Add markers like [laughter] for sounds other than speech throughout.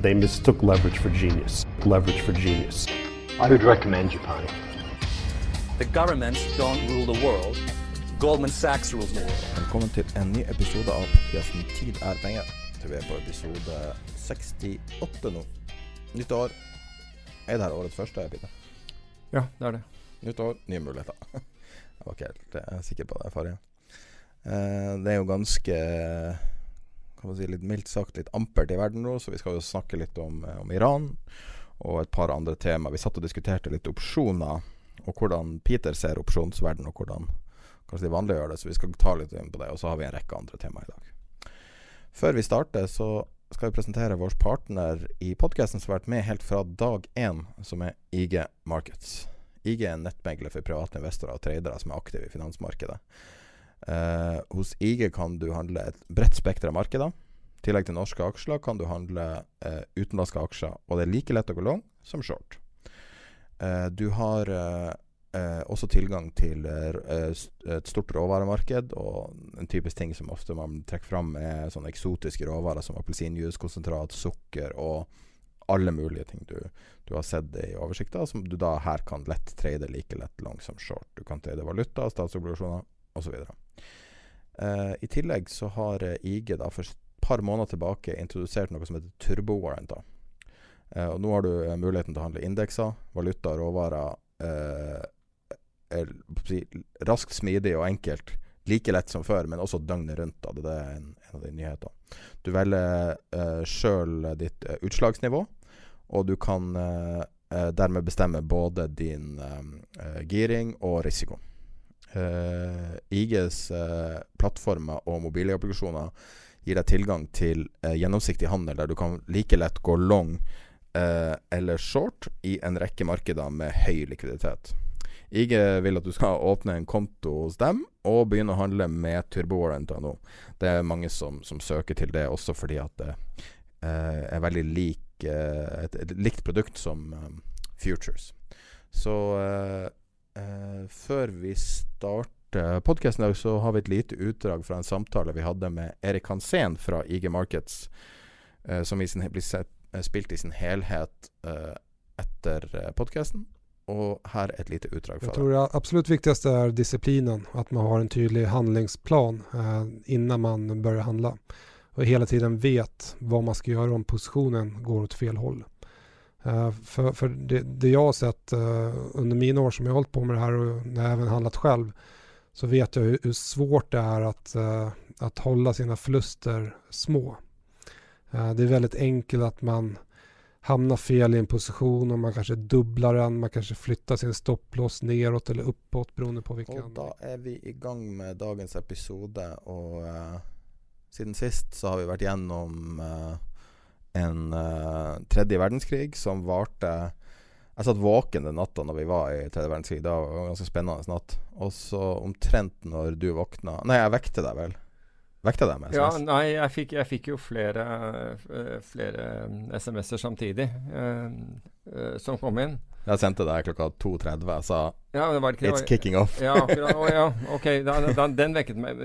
They mistook leverage for genius. Leverage for genius. I would recommend Japan. The governments don't rule the world. Goldman Sachs rules the world. Velkommen til en ny episode av podkasten 'Tid er penger'. Vi er på episode 68 nå. Nytt år. Er det her årets første, Peter? Ja, det er det. Nytt år, nye muligheter. [laughs] Jeg var ikke helt eh, sikker på det forrige. Eh, det er jo ganske kan man si, litt mildt sagt litt ampert i verden nå, så vi skal jo snakke litt om, eh, om Iran og et par andre tema. Vi satt og diskuterte litt opsjoner, og hvordan Peter ser opsjonsverden, og hvordan kanskje de vanlige gjør det, så vi skal ta litt inn på det. Og så har vi en rekke andre tema i dag. Før vi starter, så skal vi presentere vår partner i podkasten som har vært med helt fra dag én, som er IG Markets. IG er en nettmegler for private investorer og tradere som er aktive i finansmarkedet. Eh, hos IG kan du handle et bredt spekter av markeder. I tillegg til norske aksjer kan du handle eh, utenlandske aksjer, og det er like lett å gå long som short. Eh, du har eh, eh, også tilgang til eh, et stort råvaremarked, og en typisk ting som ofte man trekker fram, er sånne eksotiske råvarer som appelsinjuicekonsentrat, sukker og alle mulige ting du, du har sett i oversikta, som du da her kan lett trade like lett long som short. Du kan trade valuta, statsobligasjoner osv. Eh, I tillegg så har eh, IG da for et par måneder tilbake introdusert noe som heter turbo-warranter. Uh, og nå har du eh, muligheten til å handle indekser, valuta råvarer eh, er, si, raskt, smidig og enkelt. Like lett som før, men også døgnet rundt. Da. Det er en, en av de nyhetene. Du velger uh, sjøl ditt uh, utslagsnivå, og du kan uh, eh, dermed bestemme både din eh, eh, giring og risiko. Eh, IGs uh, plattformer og mobilapplikasjoner gir deg tilgang til uh, gjennomsiktig handel, der du kan like lett gå long eh, eller short i en rekke markeder med høy likviditet. IG vil at du skal åpne en konto hos dem og begynne å handle med turbowarranter nå. Det er mange som, som søker til det også fordi at det eh, er veldig lik, eh, et, et likt produkt som um, futures. Så eh, før vi starter podkasten i dag, så har vi et lite utdrag fra en samtale vi hadde med Erik Hansen fra IG Markets, eh, som i sin, blir sett, eh, spilt i sin helhet eh, etter eh, podkasten. Og her er et lite utdrag fra Jeg tror det absolut viktigste er disciplinen, At man har en tydelig handlingsplan eh, innan man börjar handla. Og hele tiden vet hva man skal gjøre om positionen går åt fel håll. Eh, för för det, det jag har sett uh, under mina år som jag har hållit på med det här och när jag även handlat själv så vet jag hur, hur svårt det är att, uh, att hålla sina förluster små. Det är väldigt enkelt att man hamnar fel i en position och man kanske dubblar den, man kanske flyttar sin stopplås neråt eller uppåt beroende på vilken. Og da er vi i gang med dagens episode, og eh, siden sist så har vi vært gjennom eh, en uh, tredje verdenskrig som varte Jeg satt våken den natta når vi var i tredje verdenskrig. Det var en ganske spennende natt. Og så omtrent når du våkna Nei, jeg vekte deg vel? Vekte deg med SMS? Ja, nei, jeg fikk, jeg fikk jo flere, eh, flere SMS-er samtidig uh, uh, som kom inn. Jeg sendte deg klokka 2.30. Jeg sa Ja, det var ikke, It's kicking off. Ja, akkurat. Å, ja, [laughs] ok. Da, da, den vekket meg.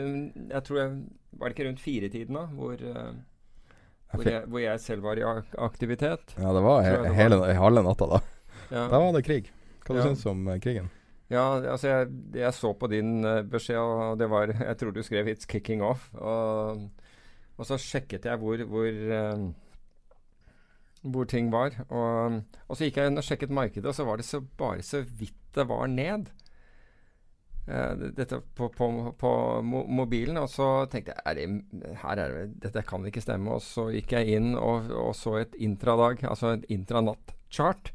Jeg tror jeg Var det ikke rundt firetiden, da? Hvor, eh, hvor, jeg, hvor jeg selv var i aktivitet? Ja, det var he hele, halve natta da. Ja. Da var det krig. Hva du Ja. syns du om eh, krigen? Ja, altså jeg, jeg så på din uh, beskjed, og det var [laughs] Jeg tror du skrev 'It's kicking off'. Og, og så sjekket jeg hvor, hvor, uh, hvor ting var. Og, og, så gikk jeg inn og sjekket markedet, og så var det så, bare så vidt det var ned. Uh, dette på, på, på mobilen. Og så tenkte jeg er det, her er det, dette kan ikke stemme. Og så gikk jeg inn og, og så et intradag, altså et intranatt-chart.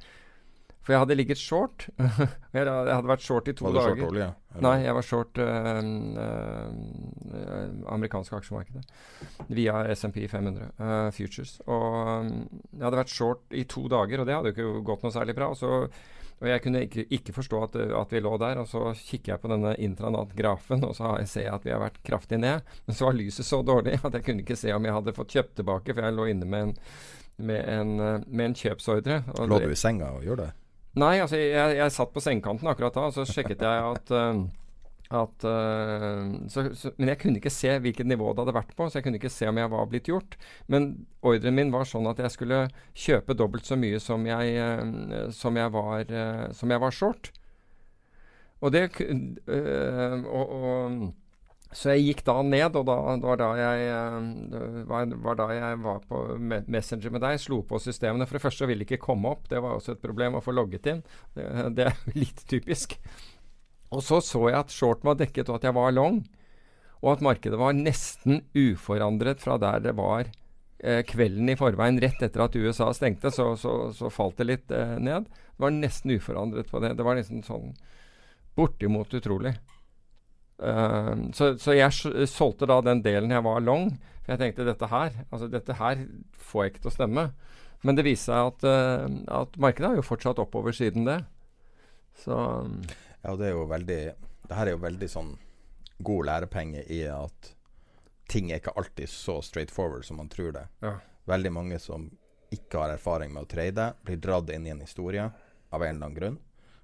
For jeg hadde ligget short. [laughs] jeg hadde vært short i to var dager. Short olje? Nei, jeg var short øh, øh, amerikanske aksjemarkedet via SMP 500 øh, Futures. Og jeg hadde vært short i to dager, og det hadde jo ikke gått noe særlig bra. Og, så, og jeg kunne ikke, ikke forstå at, at, vi lå der. Og så kikker jeg på denne intranat-grafen, og så ser jeg at vi har vært kraftig ned. Men så var lyset så dårlig at jeg kunne ikke se om jeg hadde fått kjøpt tilbake, for jeg lå inne med en med en, med en kjøpsordre. Lå du i senga og gjorde det? Nei, altså jeg, jeg satt på sengekanten akkurat da, og så sjekket jeg at uh, at, uh, så, så, men jeg kunne ikke se hvilket nivå det hadde vært på, så jeg kunne ikke se om jeg var blitt gjort. Men ordren min var sånn at jeg skulle kjøpe dobbelt så mye som jeg, uh, som jeg, var, som jeg var, short. Og det og, og så jeg gikk da ned, og da, det var da jeg, var, var, da jeg var på Messenger med deg, slo på systemene. For det første ville ikke komme opp. Det var også et problem å få logget inn. Det, det er [laughs] litt typisk. Og så så jeg at shorten var dekket, og at jeg var long. Og at markedet var nesten uforandret fra der det var eh, kvelden i forveien. Rett etter at USA stengte, så, så, så falt det litt eh, ned. Det var nesten uforandret på det. Det var nesten sånn bortimot utrolig. Uh, så, så, jeg solgte da den delen jeg var long. For jeg tenkte dette her altså dette her får jeg ikke til å stemme. Men det viser seg at, uh, at markedet har jo fortsatt oppover siden det. Så Ja, det er jo veldig Det her er jo veldig sånn god lærepenge i at ting er ikke alltid så straightforward som man tror det. Ja. Veldig mange som ikke har erfaring med å trade, blir dratt inn i en historie av en eller annen grunn.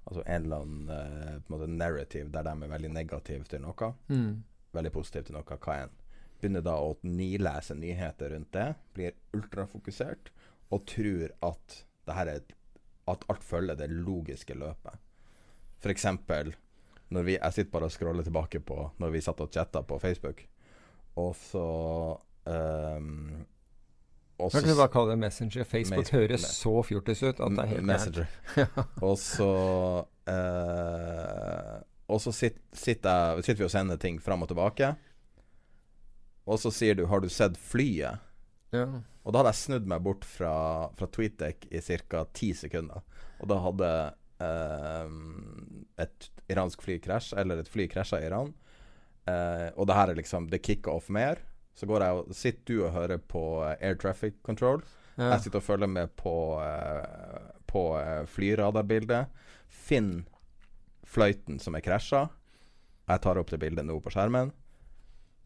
Altså en eller annen uh, måte narrative der de er veldig negative til noe. Mm. Veldig positive til noe. Hva enn. Begynner da å nilese nyheter rundt det. Blir ultrafokusert. Og tror at, det her er, at alt følger det logiske løpet. F.eks. når vi Jeg sitter bare og scroller tilbake på når vi satt og chatta på Facebook, og så um, også, kan du bare kalle det Messenger? Facebook høres så fjortis ut at det er helt Messenger. [laughs] og så eh, Og så sitter, sitter, sitter, vi og sender ting fram og tilbake. Og så sier du 'Har du sett flyet?' Ja. Og da hadde jeg snudd meg bort fra, fra TweetDeck i ca. ti sekunder. Og da hadde et iransk fly krasj, eller et fly krasja i Iran. Eh, og det her er liksom Det kicker off mer. Så går jeg og sitter du og hører på eh, Air Traffic Control. Ja. Jeg sitter og følger med på, på flyradarbildet. Finn fløyten som er krasja. Jeg tar opp det bildet nå på skjermen.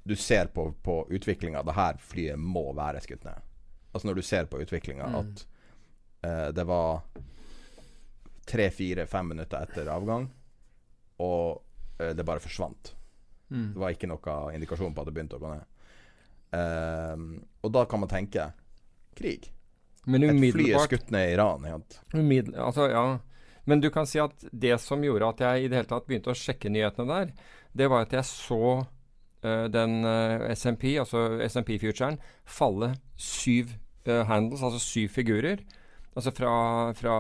Du ser på, på utviklinga. Det her flyet må være skutt ned. Altså når du ser på utviklinga mm. at uh, det var tre-fire-fem minutter etter avgang, og det bare forsvant. Mm. Det var ikke noe indikasjon på at det begynte å gå ned. Um, og da kan man tenke krig. Men Et fly er skutt ned i Iran. Altså, ja. Men du kan si at det som gjorde at jeg i det hele tatt begynte å sjekke nyhetene der, det var at jeg så uh, den uh, SMP, altså SMP-futuren, falle syv uh, handles, altså syv figurer. Altså fra, fra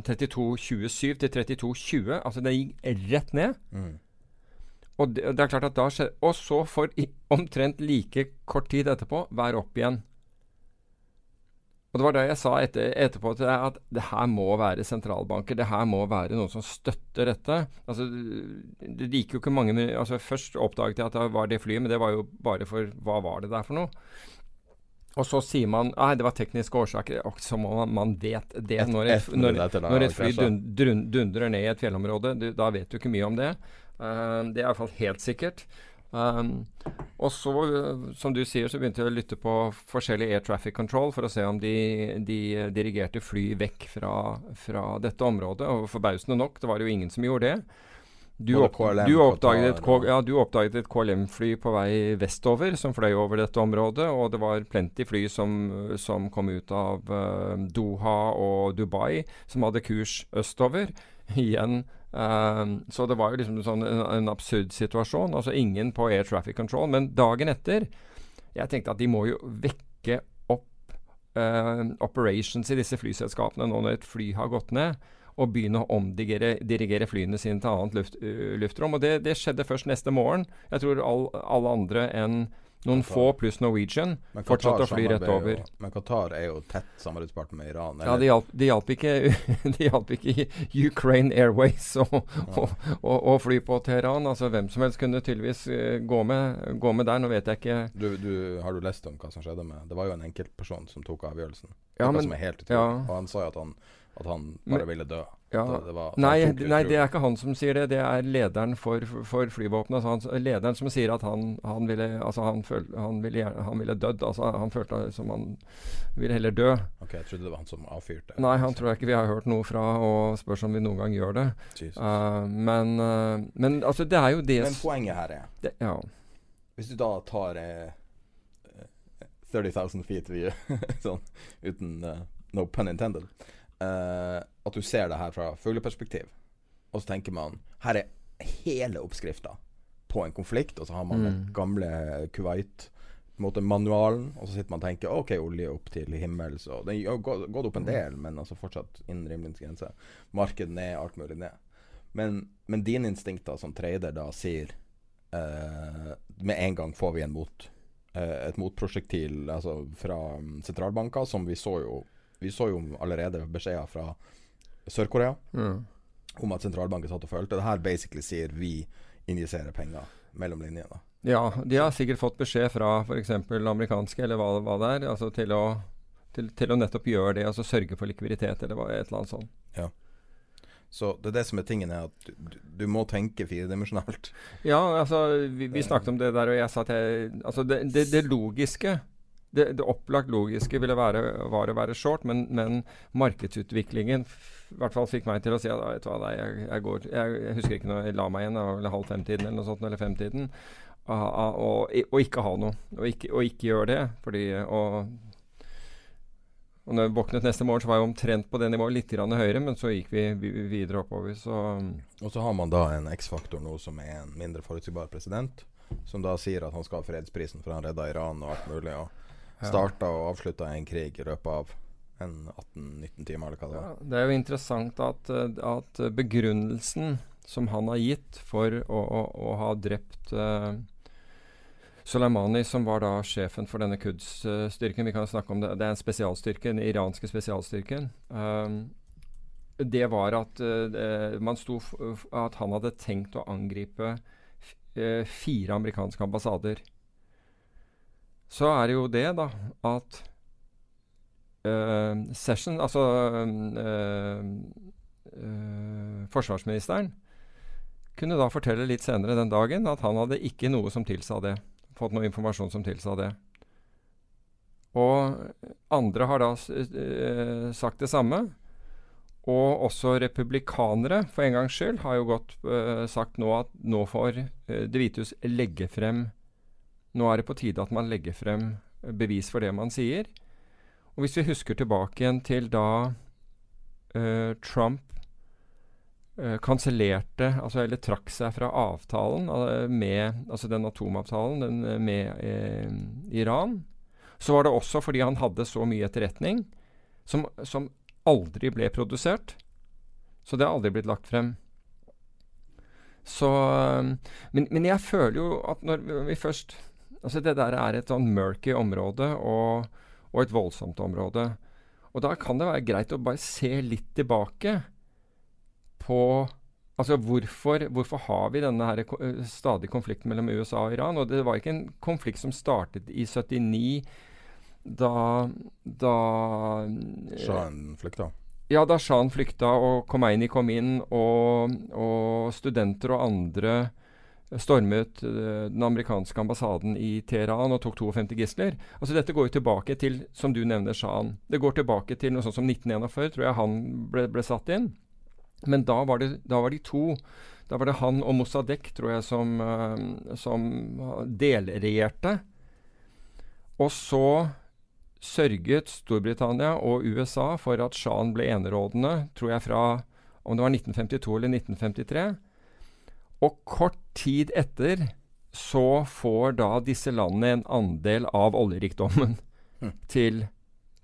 32,27 til 32,20. Altså det gikk rett ned. Mm. Og det, det, er klart at da skjer Og så for i, omtrent like kort tid etterpå være opp igjen. Og det var det jeg sa etter, etterpå til deg at det her må være sentralbanker. Det her må være noen som støtter dette. Altså, det gikk jo ikke mange altså Først oppdaget jeg at det var det flyet, men det var jo bare for Hva var det der for noe? Og så sier man nei, det var tekniske årsaker. Og så må man, vet det. Når et, når, når et fly dundrer ned i et fjellområde, du, da vet du ikke mye om det. Uh, det er iallfall helt sikkert. Um, og så, som du sier, så begynte jeg å lytte på forskjellig air traffic control for å se om de, de dirigerte fly vekk fra, fra, dette området. Og forbausende nok, det var jo ingen som gjorde det. Du, opp, du, oppdaget et, ja, du oppdaget et KLM-fly på vei vestover som fløy over dette området, og det var plenty fly som, som kom ut av uh, Doha og Dubai som hadde kurs østover. [laughs] Igjen Uh, så det var jo liksom sånn en, en, absurd situasjon. Altså ingen på air traffic control. Men dagen etter Jeg tenkte at de må jo vekke opp uh, operations i disse flyselskapene nå når et fly har gått ned. Og begynne å omdirigere flyene sine til annet luft, uh, luftrom. Og det, det, skjedde først neste morgen. Jeg tror all, alle andre enn noen Qatar. få pluss Norwegian fortsatte å fly rett over. Jo, men Qatar er jo tett samarbeidspartner med Iran. Eller? Ja, det hjalp, de hjalp, ikke, [laughs] de hjalp ikke [laughs] Ukraine Airways å ja. fly på Teheran. Altså Hvem som helst kunne tydeligvis gå, med, gå, med, der. Nå vet jeg ikke du, du, Har du lest om hva som skjedde med Det var jo en enkeltperson som tok avgjørelsen. Ja, men, som er helt utrolig. Ja. Og han sa jo at han at han bare ville dø. Ja. Det, det var, nei, nei, det er ikke han som sier det. Det er lederen for, for flyvåpenet. Altså lederen som sier at han, han ville altså han, føl, han, ville, han ville dødd. Altså han følte som han ville heller dø. Ok, Jeg trodde det var han som avfyrte. Nei, han tror jeg ikke vi har hørt noe fra, og spørs om vi noen gang gjør det. Uh, men, uh, men altså, det er jo det Men poenget her er det, ja. Hvis du da tar uh, 30 000 feet view, [laughs] sånn uten uh, no pun intended uh, at du ser det her fra fugleperspektiv. Og så tenker man her er hele oppskrifta på en konflikt, og så har man mm. den gamle Kuwait måte manualen, og så sitter man og tenker OK, olje opp til himmels, og den har gått opp en del, men altså fortsatt innen rimelighetens grense. Marked ned, alt mulig ned. Men, men dine instinkter som trader da sier eh, Med en gang får vi en mot, uh, et motprosjektil altså fra um, sentralbanker, som vi så jo vi så jo allerede beskjeder fra Sør-Korea mm. om at sentralbanken satt og følte. Det her basically sier vi injiserer penger mellom linjene. Ja, de har sikkert fått beskjed fra f.eks. amerikanske, eller hva, hva, det er, altså til å, til, til å nettopp gjøre det, altså sørge for likviditet, eller hva, et eller annet sånt. Ja. Så det er det som er tingen, er at du, du må tenke firedimensjonalt. Ja, altså vi, vi, snakket om det der, og jeg sa at jeg Altså det, det, det logiske det, det opplagt logiske ville være, var å være short, men, men markedsutviklingen i hvert fall fikk meg til å si at vet du hva, jeg, jeg, går, jeg, jeg, husker ikke når jeg la meg igjen, vel halv fem-tiden eller noe sånt, eller femtiden, og, og, og, ikke ha noe. Og ikke, og ikke gjøre det. fordi og, og når jeg våknet neste morgen, så var jeg omtrent på det nivået, litt grann høyere, men så gikk vi videre oppover. Så og så har man da en X-faktor nå som er en mindre forutsigbar president, som da sier at han skal ha fredsprisen for han redda Iran og alt mulig. og Starta og avslutta en krig i løpet av en 18-19 timer, eller hva det var. Ja, det er jo interessant at, eh, at, begrunnelsen som han har gitt for å, å, å ha drept uh, Soleimani, som var da sjefen for denne Quds-styrken Vi kan snakke om det. Det er en spesialstyrke, den iranske spesialstyrken. Um, det var at uh, man sto at han hadde tenkt å angripe fire amerikanske ambassader så er det jo det, da, at uh, Session, altså uh, uh, Forsvarsministeren, kunne da fortelle litt senere den dagen at han hadde ikke noe som tilsa det. Fått noe informasjon som tilsa det. Og andre har da sagt det samme. Og også republikanere, for en gangs skyld, har jo godt sagt nå at nå får Det hvite hus legge frem nå er det på tide at man legger frem bevis for det man sier. Og hvis vi husker tilbake igjen til da uh, Trump uh, kansellerte, altså, eller trakk seg fra avtalen med Altså den atomavtalen den, med Iran, så var det også fordi han hadde så mye etterretning som, som aldri ble produsert. Så det har aldri blitt lagt frem. Så men, men jeg føler jo at når vi først Altså Det der er et sånn murky område og, og, et voldsomt område. Og da kan det være greit å bare se litt tilbake på Altså hvorfor, hvorfor har vi denne her eh, stadige konflikten mellom USA og Iran? Og det var ikke en konflikt som startet i 79, da, da Shahen flykta? Ja, da Shahen flykta og Khomeini kom inn, og, og studenter og andre stormet uh, den amerikanske ambassaden i Teheran og tok 52 gisler. Altså Dette går jo tilbake til, som du nevner, Shahan. Det går tilbake til noe sånt som 1941, tror jeg han ble, ble satt inn. Men da var, det, da var, de to. Da var det han og Mossadegh, tror jeg, som, uh, som delregjerte. Og så sørget Storbritannia og USA for at Shahen ble enerådende, tror jeg, fra om det var 1952 eller 1953. Og kort tid etter så får da disse landene en andel av oljerikdommen til,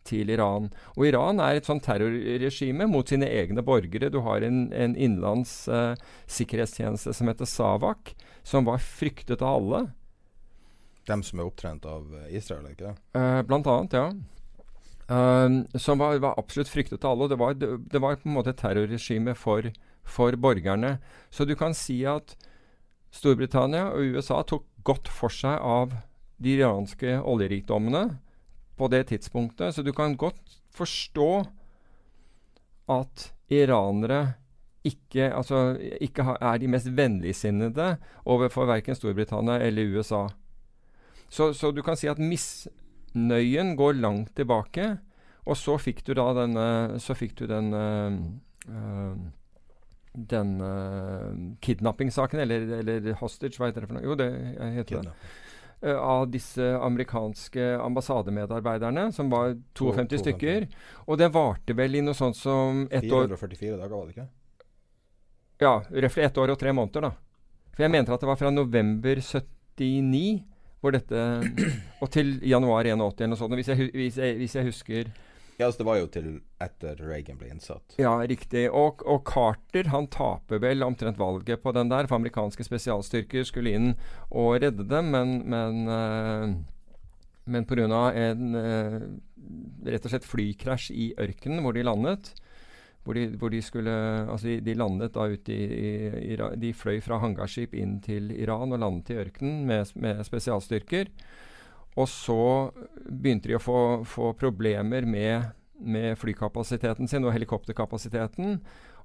til Iran. Og Iran er et sånt terrorregime mot sine egne borgere. Du har en, en innenlands uh, sikkerhetstjeneste som heter SAVAK, som var fryktet av alle. Dem som er opptrent av Israel, ikke det? Uh, blant annet, ja. Uh, som var, var, absolutt fryktet av alle. Det var, det, det var på en måte et terrorregime for, for borgerne. Så du kan si at Storbritannia og USA tok godt for seg av de iranske oljerikdommene på det tidspunktet. Så du kan godt forstå at iranere ikke, altså, ikke ha, er de mest vennligsinnede overfor verken Storbritannia eller USA. Så, så, du kan si at misnøyen går langt tilbake. Og så fikk du da denne Så fikk du den uh, uh, den uh, kidnappingssaken, eller, eller, hostage, hva heter det for noe? Jo, det heter det. Uh, av disse amerikanske ambassademedarbeiderne, som var 52 to, stykker. Og det varte vel i noe sånt som ett år 444 dager, var det ikke? Ja, røftlig ett år og tre måneder, da. For jeg mente at det var fra november 79 hvor dette Og til januar 81 eller noe sånt, hvis jeg, hvis jeg, hvis jeg husker ja, altså Det var jo til etter Reagan ble innsatt. Ja, riktig. Og, og, Carter han taper vel omtrent valget på den der, for amerikanske spesialstyrker skulle inn og redde dem, men, men, uh, men pga. en uh, rett og slett flykrasj i ørkenen hvor de landet, hvor de, hvor de, skulle Altså, de, de landet da ute i, i, De fløy fra hangarskip inn til Iran og landet i ørkenen med, med spesialstyrker. Og så begynte de å få, få problemer med, med, flykapasiteten sin og helikopterkapasiteten.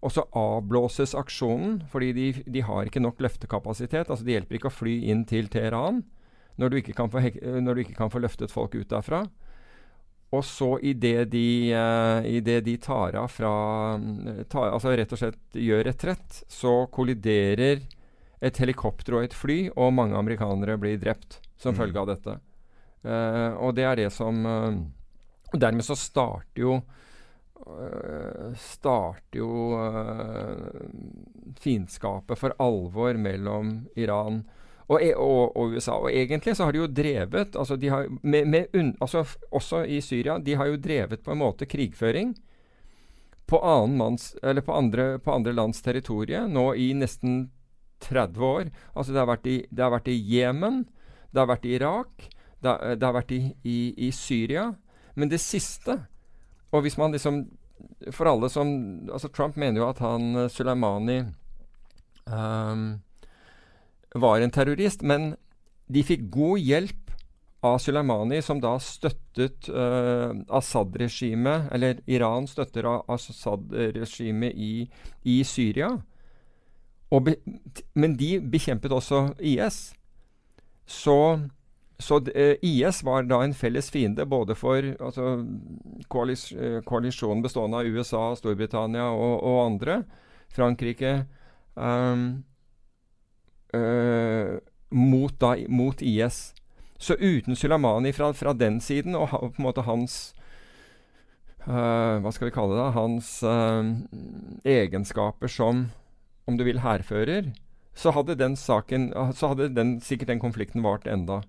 Og så avblåses aksjonen, fordi de, de, har ikke nok løftekapasitet. Altså Det hjelper ikke å fly inn til Teheran når du ikke kan få, du ikke kan få løftet folk ut derfra. Og så idet de, uh, i det de tar av fra tar, Altså rett og slett gjør retrett, så kolliderer et helikopter og et fly, og mange amerikanere blir drept som mm. følge av dette. Uh, og det er det som uh, Dermed så starter jo uh, starter jo fiendskapet for alvor mellom Iran og, e, og, og, USA. Og egentlig så har de jo drevet altså de har, med, med un, altså Også i Syria. De har jo drevet på en måte krigføring på, manns, på, andre, på andre lands territorie nå i nesten 30 år. Altså det har vært i Jemen, det har vært i Irak, det, det har vært i, i, i, Syria. Men det siste Og hvis man liksom For alle som Altså, Trump mener jo at han Suleimani Soleimani um, var en terrorist, men de fikk god hjelp av Soleimani, som da støttet uh, Assad-regimet, eller Iran støtter Assad-regimet i, i, Syria. Be, men de bekjempet også IS. Så så eh, IS var da en felles fiende både for altså, koalis eh, koalisjonen bestående av USA, Storbritannia og, og andre. Frankrike. Um, uh, mot, da, mot, IS. Så uten Sulamani fra, fra, den siden, og ha, på en måte hans uh, Hva skal vi kalle det? Hans uh, egenskaper som, om du vil, hærfører, så hadde Så hadde den, sikkert den konflikten vart enda.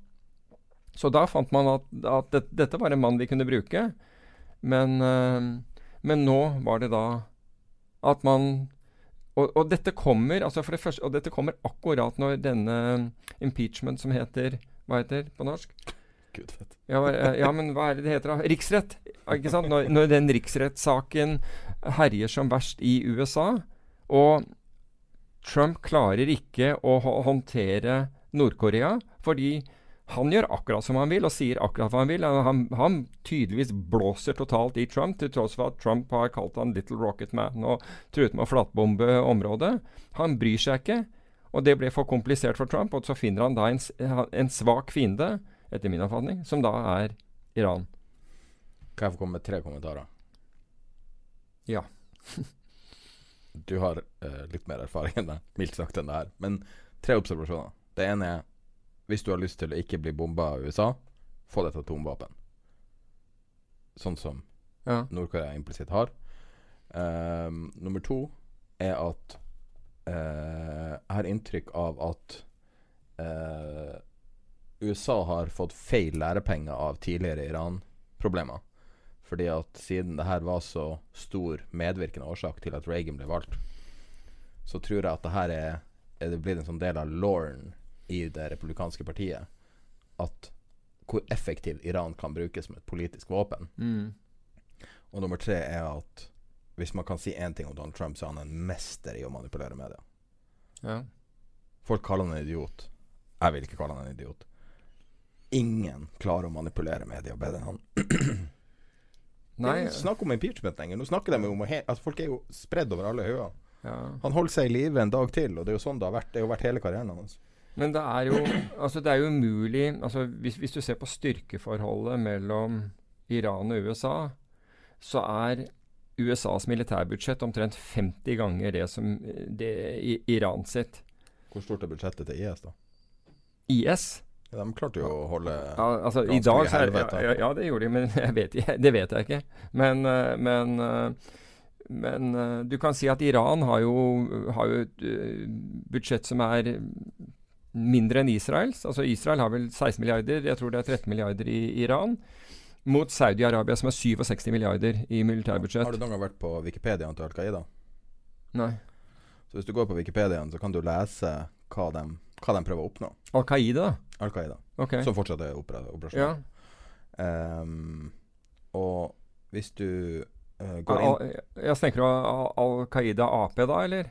Så da fant man at, at det, dette var en mann vi kunne bruke. Men, øh, men, nå var det da at man og, og, dette kommer altså for det første, og dette kommer akkurat når denne impeachment som heter Hva heter på norsk? Gudfett. Ja, eh, ja, men hva er det det heter da? Riksrett. ikke sant? Når, når den riksrettssaken herjer som verst i USA, og Trump klarer ikke å håndtere Nord-Korea fordi han gjør akkurat som han vil, og sier akkurat hva han vil. Han, han tydeligvis blåser totalt i Trump, til tross for at Trump har kalt han 'Little Rocket Man' og truet med å flatbombe området. Han bryr seg ikke, og det ble for komplisert for Trump. Og så finner han da en, en svak fiende, etter min oppfatning, som da er Iran. Kan jeg få komme med tre kommentarer? Ja. [laughs] du har uh, litt mer erfaring enn meg, mildt sagt enn det her. Men tre observasjoner. Det ene er hvis du har lyst til å ikke bli bomba av USA, få deg et atomvåpen. Sånn som ja. Nord-Korea implisitt har. Um, nummer to er at uh, jeg har inntrykk av at uh, USA har fått feil lærepenger av tidligere Iran-problemer. Fordi at siden det her var så stor medvirkende årsak til at Reagan ble valgt, så tror jeg at det her er, er det blitt en sånn del av lauren i det republikanske partiet. At hvor effektiv Iran kan brukes som et politisk våpen. Mm. Og nummer tre er at hvis man kan si én ting om Donald Trump, så er han en mester i å manipulere media. Ja. Folk kaller han en idiot. Jeg vil ikke kalle han en idiot. Ingen klarer å manipulere media bedre enn han. [clears throat] Nei. Snakk om impeachment lenger. Nå snakker de om å he at folk er jo spredd over alle hauger. Ja. Han holder seg i live en dag til, og det er jo sånn det har vært. Det har vært hele karrieren hans. Men det er jo [clears throat] altså det er jo umulig altså hvis, hvis, du ser på styrkeforholdet mellom Iran og USA, så er USAs militærbudsjett omtrent 50 ganger det som det i Iran sitt. Hvor stort er budsjettet til IS, da? IS? Ja, de klarte jo å holde ja, altså, I dag så er det ja, ja, det gjorde de, men [laughs] vet, det vet jeg ikke. Men, eh, men, eh, men eh, du kan si at Iran har jo, har jo et budsjett som er mindre enn Israels. Altså Israel har vel 16 milliarder, jeg tror det er 13 milliarder i Iran. Mot Saudi-Arabia, som er 67 milliarder i militærbudsjett. Har du noen gang vært på Wikipediaen til Al Qaida? Nei. Så hvis du går på Wikipediaen, så kan du lese hva de, hva de prøver å oppnå. Al Qaida? Al Qaida. Okay. Som fortsatt er opera operasjonen. Ja. Um, og hvis du uh, går inn Jeg tenker du Al Qaida Ap, da, eller?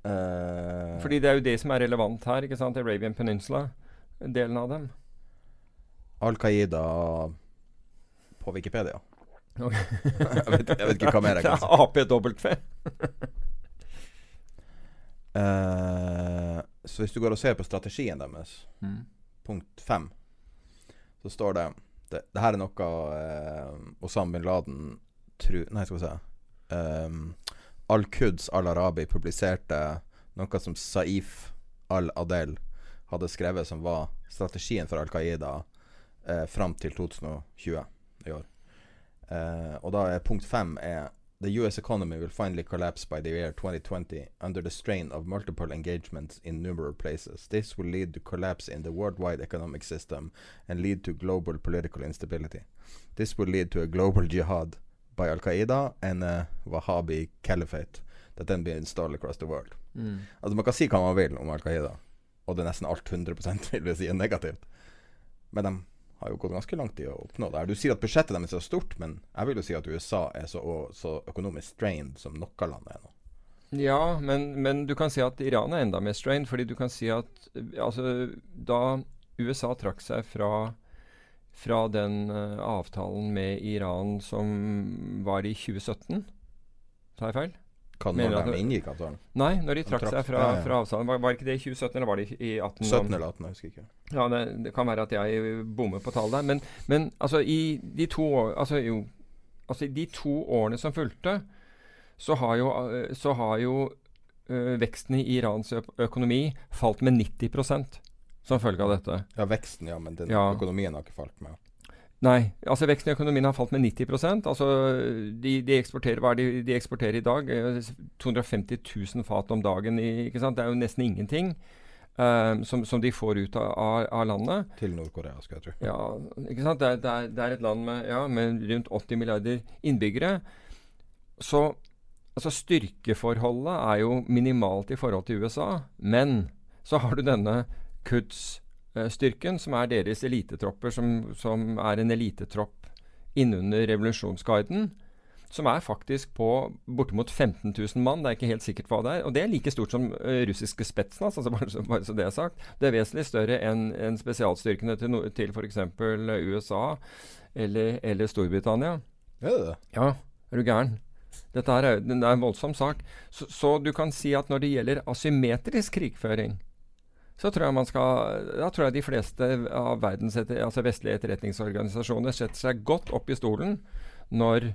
Uh, Fordi det er jo det som er relevant her, ikke sant? Arabian Peninsula. Delen av dem. Al Qaida på Wikipedia. [laughs] Okay. jeg, vet, jeg, vet, ikke hva mer jeg kan si. [laughs] APW. uh, [laughs] så hvis du går og ser på strategien deres, mm. punkt fem, så står det Det, det her er noe uh, Osam bin Laden tru, Nei, skal vi se um, Al-Quds al-Arabi publiserte noe som Saif al-Adel hadde skrevet, som var strategien for Al Qaida eh, fram til 2020 i år. Eh, og da er punkt fem er The US economy will finally collapse by the year 2020 under the strain of multiple engagements in numerous places. This will lead to collapse in the worldwide economic system and lead to global political instability. This will lead to a global jihad by Al Qaida a Wahhabi caliphate that then be installed across the world. Mm. Altså Man kan si hva man vil om Al Qaida, og det er nesten alt 100 [laughs] vil vi si er negativt. Men de har jo gått ganske langt i å oppnå det. Du sier at budsjettet deres er så stort, men jeg vil jo si at USA er så, så økonomisk strained som noe land er nå. Ja, men, men, du kan si at Iran er enda mer strained, fordi du kan si at altså, da USA trakk seg fra fra den uh, avtalen med Iran som var i 2017. Tar jeg feil? Kan når de inngikk avtalen? Nei, når de trakk, seg fra, fra avtalen. Var, var, ikke det i 2017, eller var det i 18? 17 eller 18, jeg husker ikke. Ja, det, det kan være at jeg bommer på tallet der. Men, men altså, i de to, altså, jo, altså, de to årene som fulgte, så har jo, så har jo ø, veksten i Irans økonomi falt med 90 som følge av dette. Ja, veksten, ja, men den ja. økonomien har ikke falt med. Nei, altså veksten i økonomien har falt med 90% Altså de, de, eksporterer hva er det de eksporterer i dag? 250 000 fat om dagen. I, ikke sant? Det er jo nesten ingenting um, som, som, de får ut av, av, landet. Til Nord-Korea, skal jeg tro. Ja, ikke sant? Det det er, det er et land med, ja, med, rundt 80 milliarder innbyggere. Så altså styrkeforholdet er jo minimalt i forhold til USA. Men så har du denne Quds-styrken, som er deres elitetropper, som, som er en elitetropp innunder revolusjonsguiden. Som er faktisk på bortimot 15 000 mann. Det er ikke helt sikkert hva det er. Og det er like stort som uh, russiske Spetsnaz, altså [laughs] bare, så, bare så det er sagt. Det er vesentlig større enn en spesialstyrkene til, no, til f.eks. USA eller, eller Storbritannia. Er det det? Ja, er du gæren. Dette er, det er en voldsom sak. Så, så du kan si at når det gjelder asymmetrisk krigføring, så tror jeg man skal Da tror jeg de fleste av verdens etter, altså vestlige etterretningsorganisasjoner setter seg godt opp i stolen når,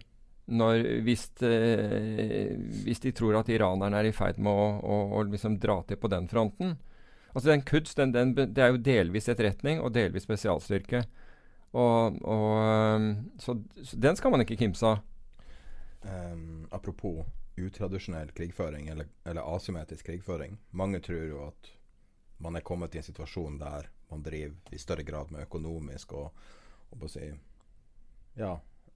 når hvis, eh, hvis, de tror at iranerne er i ferd med å, å, å liksom dra til på den fronten. Altså den Kuds den, den, det er jo delvis etterretning og delvis spesialstyrke. Og, og så, så, den skal man ikke kimse av. Um, apropos utradisjonell krigføring, eller, eller asymmetrisk krigføring. Mange tror jo at man er kommet i en situasjon der man driver i større grad med økonomisk og, og si ja,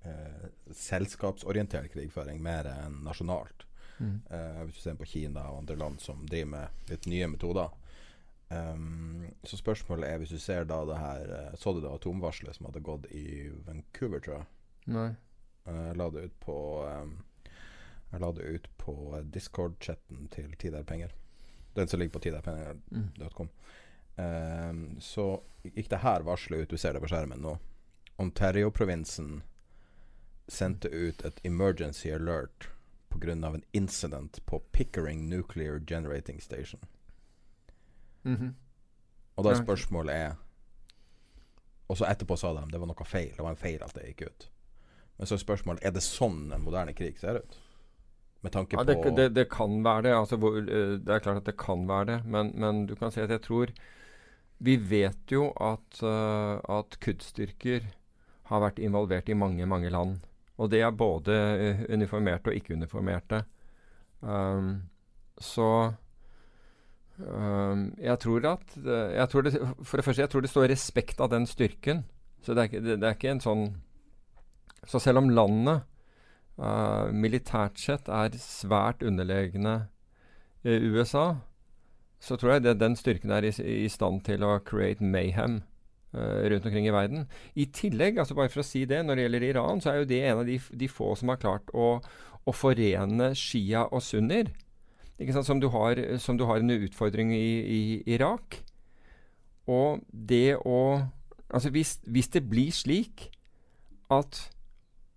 eh, selskapsorientert krigføring mer enn nasjonalt. Mm. Eh, hvis du ser på Kina og andre land som driver med litt nye metoder. Um, så spørsmålet er, hvis du ser da det her eh, Så du det atomvarselet som hadde gått i Vancouver, tror jeg? Nei. Eh, Jeg la det ut på um, Jeg la det ut på eh, Discord-chatten til Tiderpenger. Den som ligger på tiderpenger.com. Um, så gikk det her varselet ut, du ser det på skjermen nå. Ontario-provinsen sendte ut et emergency alert pga. en incident på Pickering Nuclear Generating Station. Mhm. Og da spørsmålet er Og så etterpå sa de det var noe feil. Det var en feil at det gikk ut. Men så er spørsmålet er det sånn en moderne krig ser ut? Med tanke Ja, på det, det, det kan være det. Altså, hvor, eh, det er klart at det kan være det. Men, men du kan si at jeg tror Vi vet jo at, uh, at kuddstyrker har vært involvert i mange, mange land. Og det er både eh, uniformerte og ikke-uniformerte. Um, så um, jeg tror at jeg tror det, For det første, jeg tror det står respekt av den styrken. Så det er, det, det er ikke en sånn Så selv om landet uh, militært sett er svært underlegne eh, USA, så tror jeg det, den styrken er i, i stand til å create mayhem eh, rundt omkring i verden. I tillegg, altså bare for å si det, når det gjelder Iran, så er jo det en av de, de få som har klart å, å forene Shia og sunnier. Som, du har, som du har en utfordring i, i Irak. Og det å Altså hvis, hvis det blir slik at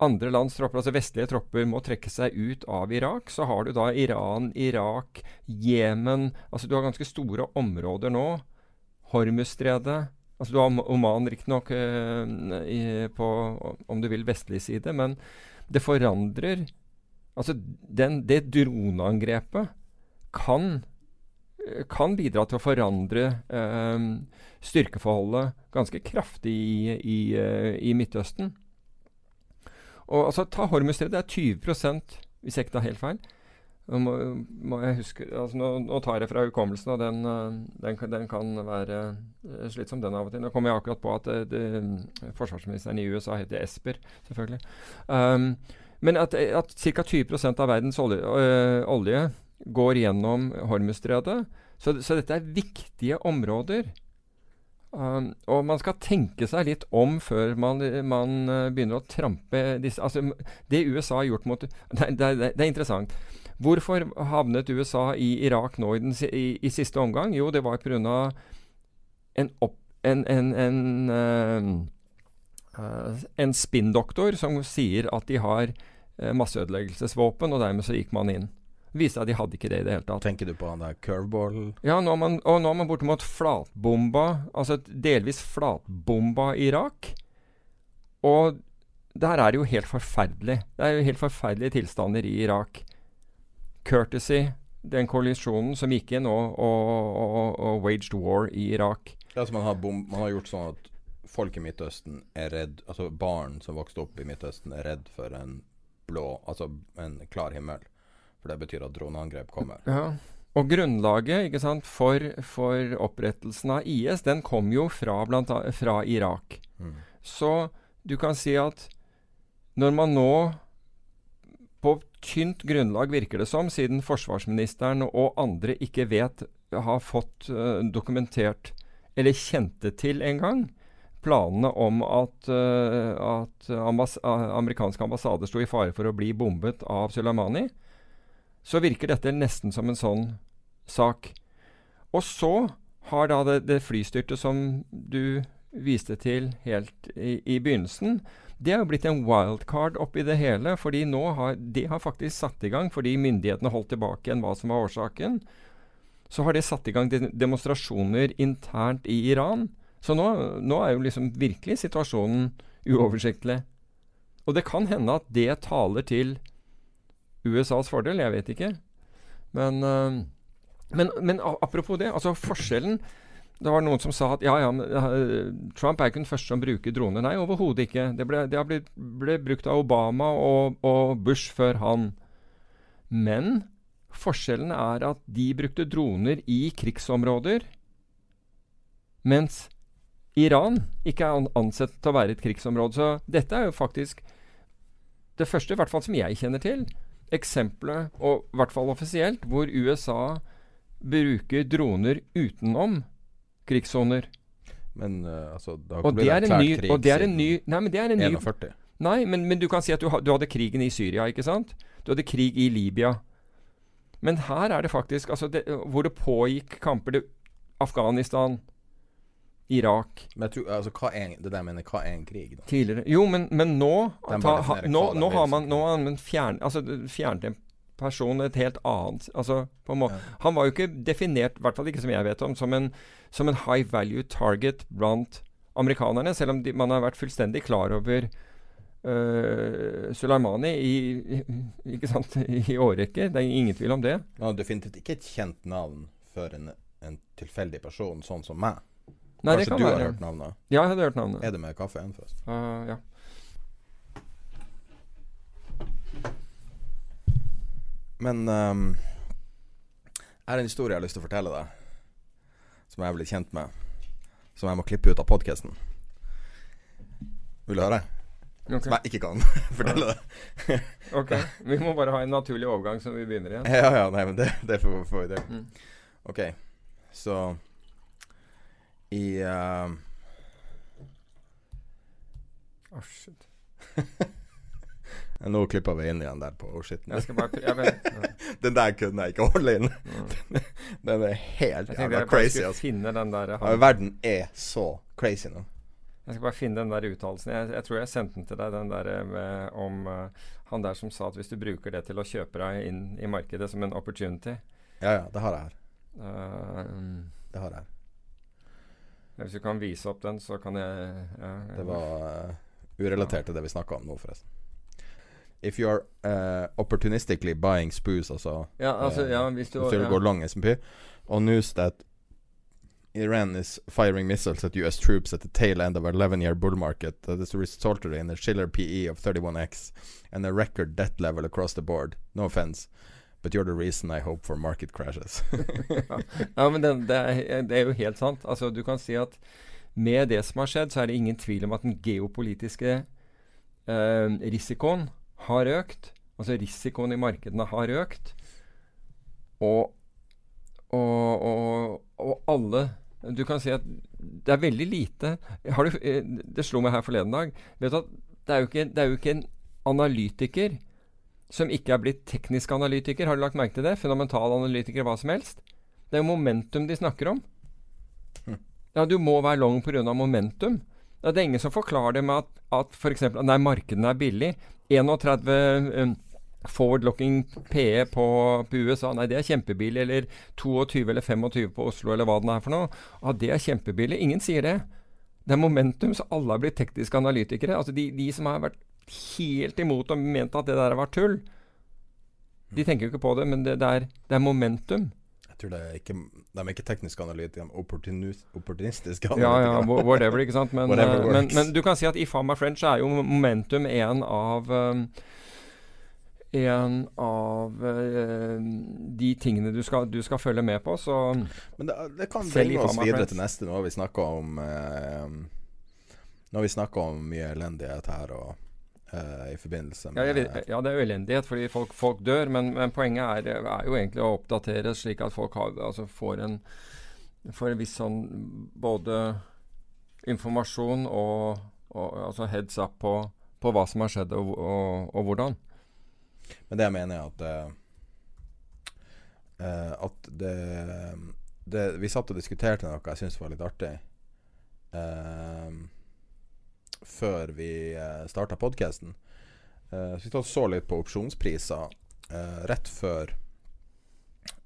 andre lands tropper, altså vestlige tropper, må trekke seg ut av Irak, så har du da Iran, Irak, Jemen Altså du har ganske store områder nå. Hormuzstredet. Altså du har Om- Oman riktignok uh, på, om du vil, vestlig side, men det forandrer Altså den, det droneangrepet kan eh, kan bidra til å forandre eh, styrkeforholdet ganske kraftig i, i, i Midtøsten. Og altså, Ta Hormuzstredet. Det er 20 hvis jeg ikke tar helt feil. Må, må jeg huske, altså nå, nå tar jeg fra hukommelsen, og den, eh, den, den kan være eh, slitsom, den av og til. Nå kommer jeg akkurat på at det, det, forsvarsministeren i USA heter Esper, selvfølgelig. Um, men at, at ca. 20% av verdens olje, øh, olje går gjennom Hormuzstredet. Så, så dette er viktige områder. Um, og man skal tenke seg litt om før man, man eh, begynner å trampe disse altså, Det USA har gjort mot Det, det, er- det er interessant. Hvorfor havnet USA i Irak nå i, den, i, i siste omgang? Jo, det var pga. en, opp, en, en, en, uh, en spinndoktor som sier at de har eh, masseødeleggelsesvåpen, og dermed så gikk man inn. Viste seg at de hadde ikke det i det hele tatt. Tenker du på han der curveball? Ja, nå man, og nå har man bortimot flatbomba, altså delvis flatbomba Irak. Og der er det jo helt forferdelig. Det er jo helt forferdelige tilstander i Irak. Courtesy, den koalisjonen som gikk inn og, og, og, og waged war i Irak. Ja, altså man, har bom, man har gjort sånn at folk i Midtøsten er redd Altså barn som vokste opp i Midtøsten, er redd for en blå Altså en klar himmel. For det betyr at droneangrep kommer. Ja. Og grunnlaget sant, for, for opprettelsen av IS, den kom jo fra, blant fra Irak. Mm. Så du kan si at når man nå på tynt grunnlag, virker det som, siden forsvarsministeren og andre ikke vet, har fått uh, dokumentert eller kjente til engang planene om at, uh, at ambass amerikanske ambassader sto i fare for å bli bombet av Soleimani, så virker dette nesten som en sånn sak. Og så har da det, det flystyrtet som du viste til helt i, i begynnelsen, det er jo blitt en wildcard oppi det hele. fordi nå har Det har faktisk satt i gang, fordi myndighetene holdt tilbake igjen hva som var årsaken, så har det satt i gang de demonstrasjoner internt i Iran. Så nå, nå er jo liksom virkelig situasjonen uoversiktlig. Og det kan hende at det taler til USAs fordel, jeg vet ikke. Men, øh, men, men apropos det, altså forskjellen Det var noen som sa at ja, ja, øh, Trump er ikke den første som bruker droner. Nei, overhodet ikke. Det, ble, det blitt ble brukt av Obama og, og Bush før han. Men forskjellen er at de brukte droner i krigsområder, mens Iran ikke er ansett til å være et krigsområde. Så dette er jo faktisk det første, i hvert fall som jeg kjenner til, eksempelet, og i hvert fall offisielt, hvor USA bruker droner utenom krigssoner. Men uh, altså da og ikke det erklært ny, krig og det er en ny, nei, men det er en ny 41. Nei, men, men du kan si at du, ha- du hadde krigen i Syria, ikke sant? Du hadde krig i Libya. Men her er det faktisk altså det, Hvor det pågikk kamper det, Afghanistan, Irak Men jeg tror, altså, hva er, det der mener, hva er en krig, da? tidligere Jo, men, men nå ta, ha, nå, nå har man, nå har man fjern, altså, fjernet en person et helt annet altså, på en måte. Han var jo ikke definert, i hvert fall ikke som jeg vet om, som en, som en high value target blant amerikanerne, selv om de, man har vært fullstendig klar over uh, Soleimani i, i, ikke sant, i årrekke. Det er ingen tvil om det. Han har definitivt ikke et kjent navn for en, en tilfeldig person, sånn som meg. Nei, Kanskje kan du har være. hørt navnet? Ja, jeg hadde hørt navnet. Er det med kaffen, forresten? Uh, ja. Men um, jeg har en historie jeg har lyst til å fortelle deg, som jeg er blitt kjent med. Som jeg må klippe ut av podkasten. Vil du høre? Okay. Som jeg ikke kan [laughs] fortelle deg. [laughs] Ok. Vi må bare ha en naturlig overgang så vi begynner igjen. Ja, ja, nei, men det, det får vi det. Mm. Ok, så I uh, Åh, shit. [laughs] Nå klipper vi inn igjen der på oh shit. [laughs] Den der kunne jeg ikke holde inn. [laughs] Den, den er helt jævla crazy. Altså. verden er så crazy nå. Jeg skal bare finne den der uttalelsen. Jeg, jeg tror jeg sendte den til deg, den der eh, med, om uh, han der som sa at hvis du bruker det til å kjøpe deg inn i markedet som en opportunity Ja, ja, det har jeg her. eh, Det har jeg her. Hvis du kan vise opp den, så kan jeg ja, Det var uh, urelatert til det vi snakka om nå, forresten. If you are uh, opportunistically buying spoos, altså Ja, altså, eh, ja, hvis du- Hvis du går long SMP, on news that Iran is firing missiles at US troops at the tail end of a 11-year bull market that has resulted in a Schiller PE of 31x and a record debt level across the board. No offense, but you're the reason I hope for market crashes. [laughs] ja, men det, det, er, det er jo helt sant. Altså, du kan si at med det som har skjedd, så er det ingen tvil om at den geopolitiske eh, risikoen har økt. Altså risikoen i markedene har økt. Og, og, og, og alle Du kan si at det er veldig lite du, eh, Det slo meg her forleden dag. Vet du at det er jo ikke, det er jo ikke en analytiker som ikke er blitt teknisk analytiker. Har du lagt merke til det? Fundamental analytiker, hva som helst. Det er jo momentum de snakker om. Ja, du må være long pga. momentum. Ja, det er ingen som forklarer det med at, at f.eks. Nei, markedene er billig. 31 um, forward-locking PE på, på USA, nei, det er kjempebillig. Eller 22 eller 25 på Oslo, eller hva den er for noe. Ja, det er kjempebillig. Ingen sier det. Det er momentum, så alle har blitt tekniske analytikere. Altså de, de som har vært helt imot og mente at det der var tull, de tenker jo ikke på det, men det, det, er, det er momentum. Jeg tror det er ikke De er ikke tekniske analytikere, er opportunistiske Ja, ja, whatever, ikke sant. Men, Whatever eh, men, men du kan si at i Fama French er jo momentum en av um, en av uh, de tingene du skal, du skal følge med på, så Men det, det kan bringe oss videre Friends. til neste. Nå har vi snakka om uh, Nå har vi snakka om mye elendighet her og i forbindelse med ja, det er elendighet fordi folk, folk dør, men, men poenget er, er jo egentlig å oppdatere slik at folk har, altså får, en, får en viss sånn både informasjon og, og altså heads up på, på hva som har skjedd og, og, og hvordan. Men det jeg mener jeg at eh, eh, At det, det Vi satt og diskuterte noe jeg syntes var litt artig. eh, før vi uh, starta podkasten. Uh, så vi så litt på opsjonspriser uh, rett før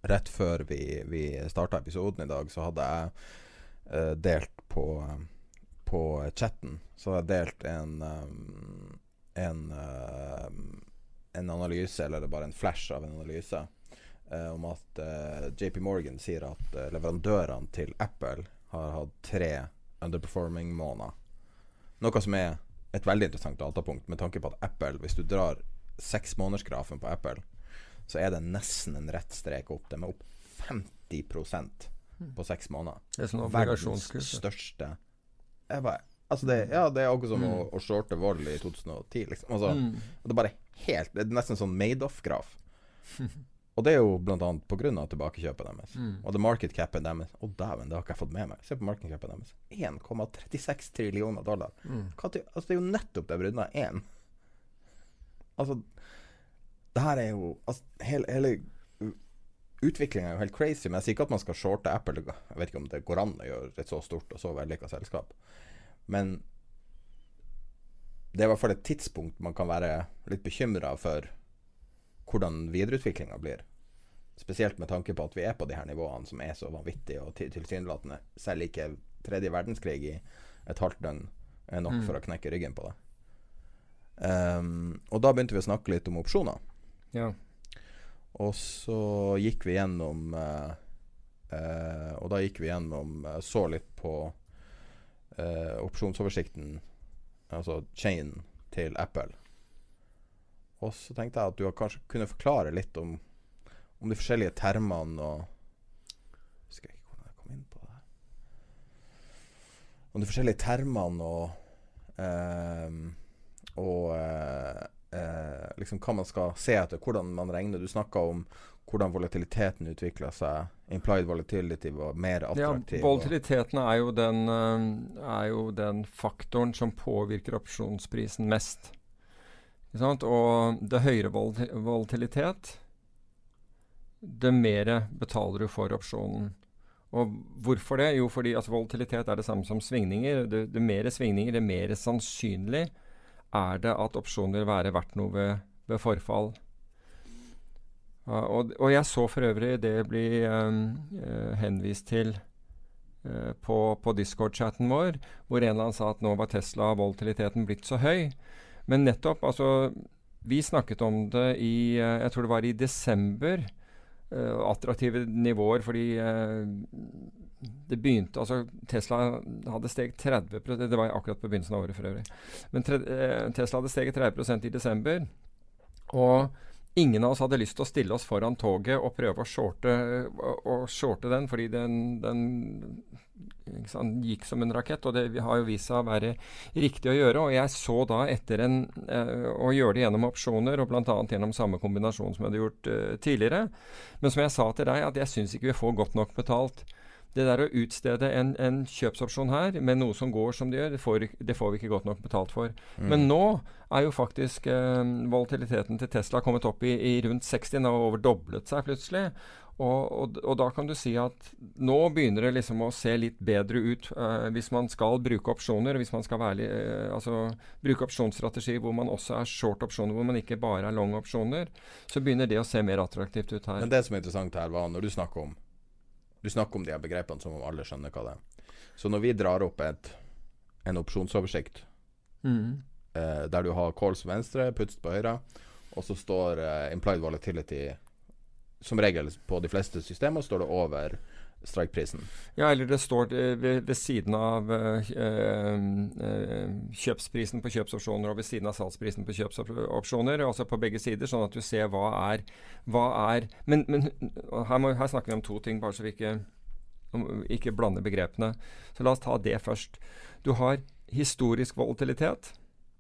Rett før vi, vi starta episoden i dag, så hadde jeg uh, delt på På chatten Så hadde jeg delt en um, En en analyse, eller bare en flash av en analyse, eh, om at eh, JP Morgan sier at eh, leverandørene til Apple har hatt tre underperforming måneder. Noe som er et veldig interessant datapunkt med tanke på at Apple, hvis du drar seksmånedersgrafen på Apple, så er det nesten en rett strek opp. De er opp 50% på seks måneder. Det er sånn obligasjonskurs. største jeg bare, altså det, Ja, det er akkurat som å, Mm. å shorte vold i 2010, liksom. Altså, Mm. Det er bare helt Det er nesten sånn Madoff-graf. [laughs] Og det er jo grunn av tilbakekjøpet deres. Mm. Og the market capet deres Å, dæven, det har ikke jeg fått med meg. Se på market capet deres. 1,36 trillioner dollar. Mm. Til, altså, det er jo nettopp det bruddet. Én. Altså Det her er jo altså, Hele, hele utviklinga er jo helt crazy. Men jeg sier ikke at man skal shorte Apple. Jeg vet ikke om det går an å gjøre et så stort og så vellykka selskap. Men det er i hvert fall et tidspunkt man kan være litt bekymra for hvordan videreutviklinga blir. Spesielt med tanke på at vi er på de her nivåene som er så vanvittige og tilsynelatende. Selv ikke tredje verdenskrig i et halvt døgn er nok Mm. for å knekke ryggen på det. Um, og da begynte vi å snakke litt om opsjoner. Ja. Og så gikk vi gjennom uh, uh, Og da gikk vi gjennom uh, Så litt på opsjonsoversikten, altså chain til Apple. Og så tenkte jeg at du kanskje kunne forklare litt om, om de forskjellige termene og Husker jeg ikke hvordan jeg kom inn på det her. Om de forskjellige termene og eh, Og eh, eh, liksom hva man skal se etter, hvordan man regner. Du snakka om hvordan volatiliteten utvikla seg. Implied volatility var mer attraktiv. Ja, volatiliteten er jo, den, eh, er jo den faktoren som påvirker opsjonsprisen mest. Og det høyere volati- volatilitet, det mer betaler du for opsjonen. Og hvorfor det? Jo, fordi at volatilitet er det samme som svingninger. Det, det mer svingninger, det mer sannsynlig er det at opsjoner vil være verdt noe ved, ved forfall. Uh, og, og jeg så for øvrig det bli um, uh, henvist til uh, på, på Discord-chatten vår, hvor en eller annen sa at nå var Tesla-volatiliteten blitt så høy. Men nettopp, altså Vi snakket om det i eh, Jeg tror det var i desember. Uh, attraktive nivåer fordi uh, det begynte Altså Tesla hadde steget 30 Det var akkurat på begynnelsen av året for øvrig. Men tre, uh, Tesla hadde steget 30% i desember. Og ingen av oss hadde lyst til å stille oss foran toget og prøve å shorte, å, å shorte den, fordi den, den sant, gikk som en rakett. Og det har jo vist seg å være riktig å gjøre. Og jeg så da etter en, eh, å gjøre det gjennom opsjoner, og bl.a. gjennom samme kombinasjon som jeg hadde gjort eh, tidligere. Men som jeg sa til deg, at jeg syns ikke vi får godt nok betalt. Det der å utstede en, en kjøpsopsjon her med noe som går som det gjør, det får, det får vi ikke godt nok betalt for. Mm. Men nå er jo faktisk eh, volatiliteten til Tesla kommet opp i, i rundt 60, den har overdoblet seg plutselig. Og, og, og da kan du si at nå begynner det liksom å se litt bedre ut eh, hvis man skal bruke opsjoner. Hvis man skal være, eh, altså, bruke opsjonsstrategi hvor man også er short opsjoner, hvor man ikke bare er long opsjoner, så begynner det å se mer attraktivt ut her. Men det som er interessant her, var når du snakker om Du snakker om de her begrepene som om alle skjønner hva det er. Så når vi drar opp et, en opsjonsoversikt mm. eh, der du har calls venstre, puts på høyre, og så står eh, implied volatility Som regel på de fleste systemer står det over strikeprisen. Ja, eller det står ved, ved siden av øh, øh, kjøpsprisen på kjøpsopsjoner og ved siden av salgsprisen på kjøpsopsjoner. Altså på begge sider, sånn at du ser hva er, hva er Men, men her, må, her snakker vi om to ting, bare så vi ikke, ikke blander begrepene. Så la oss ta det først. Du har historisk volatilitet.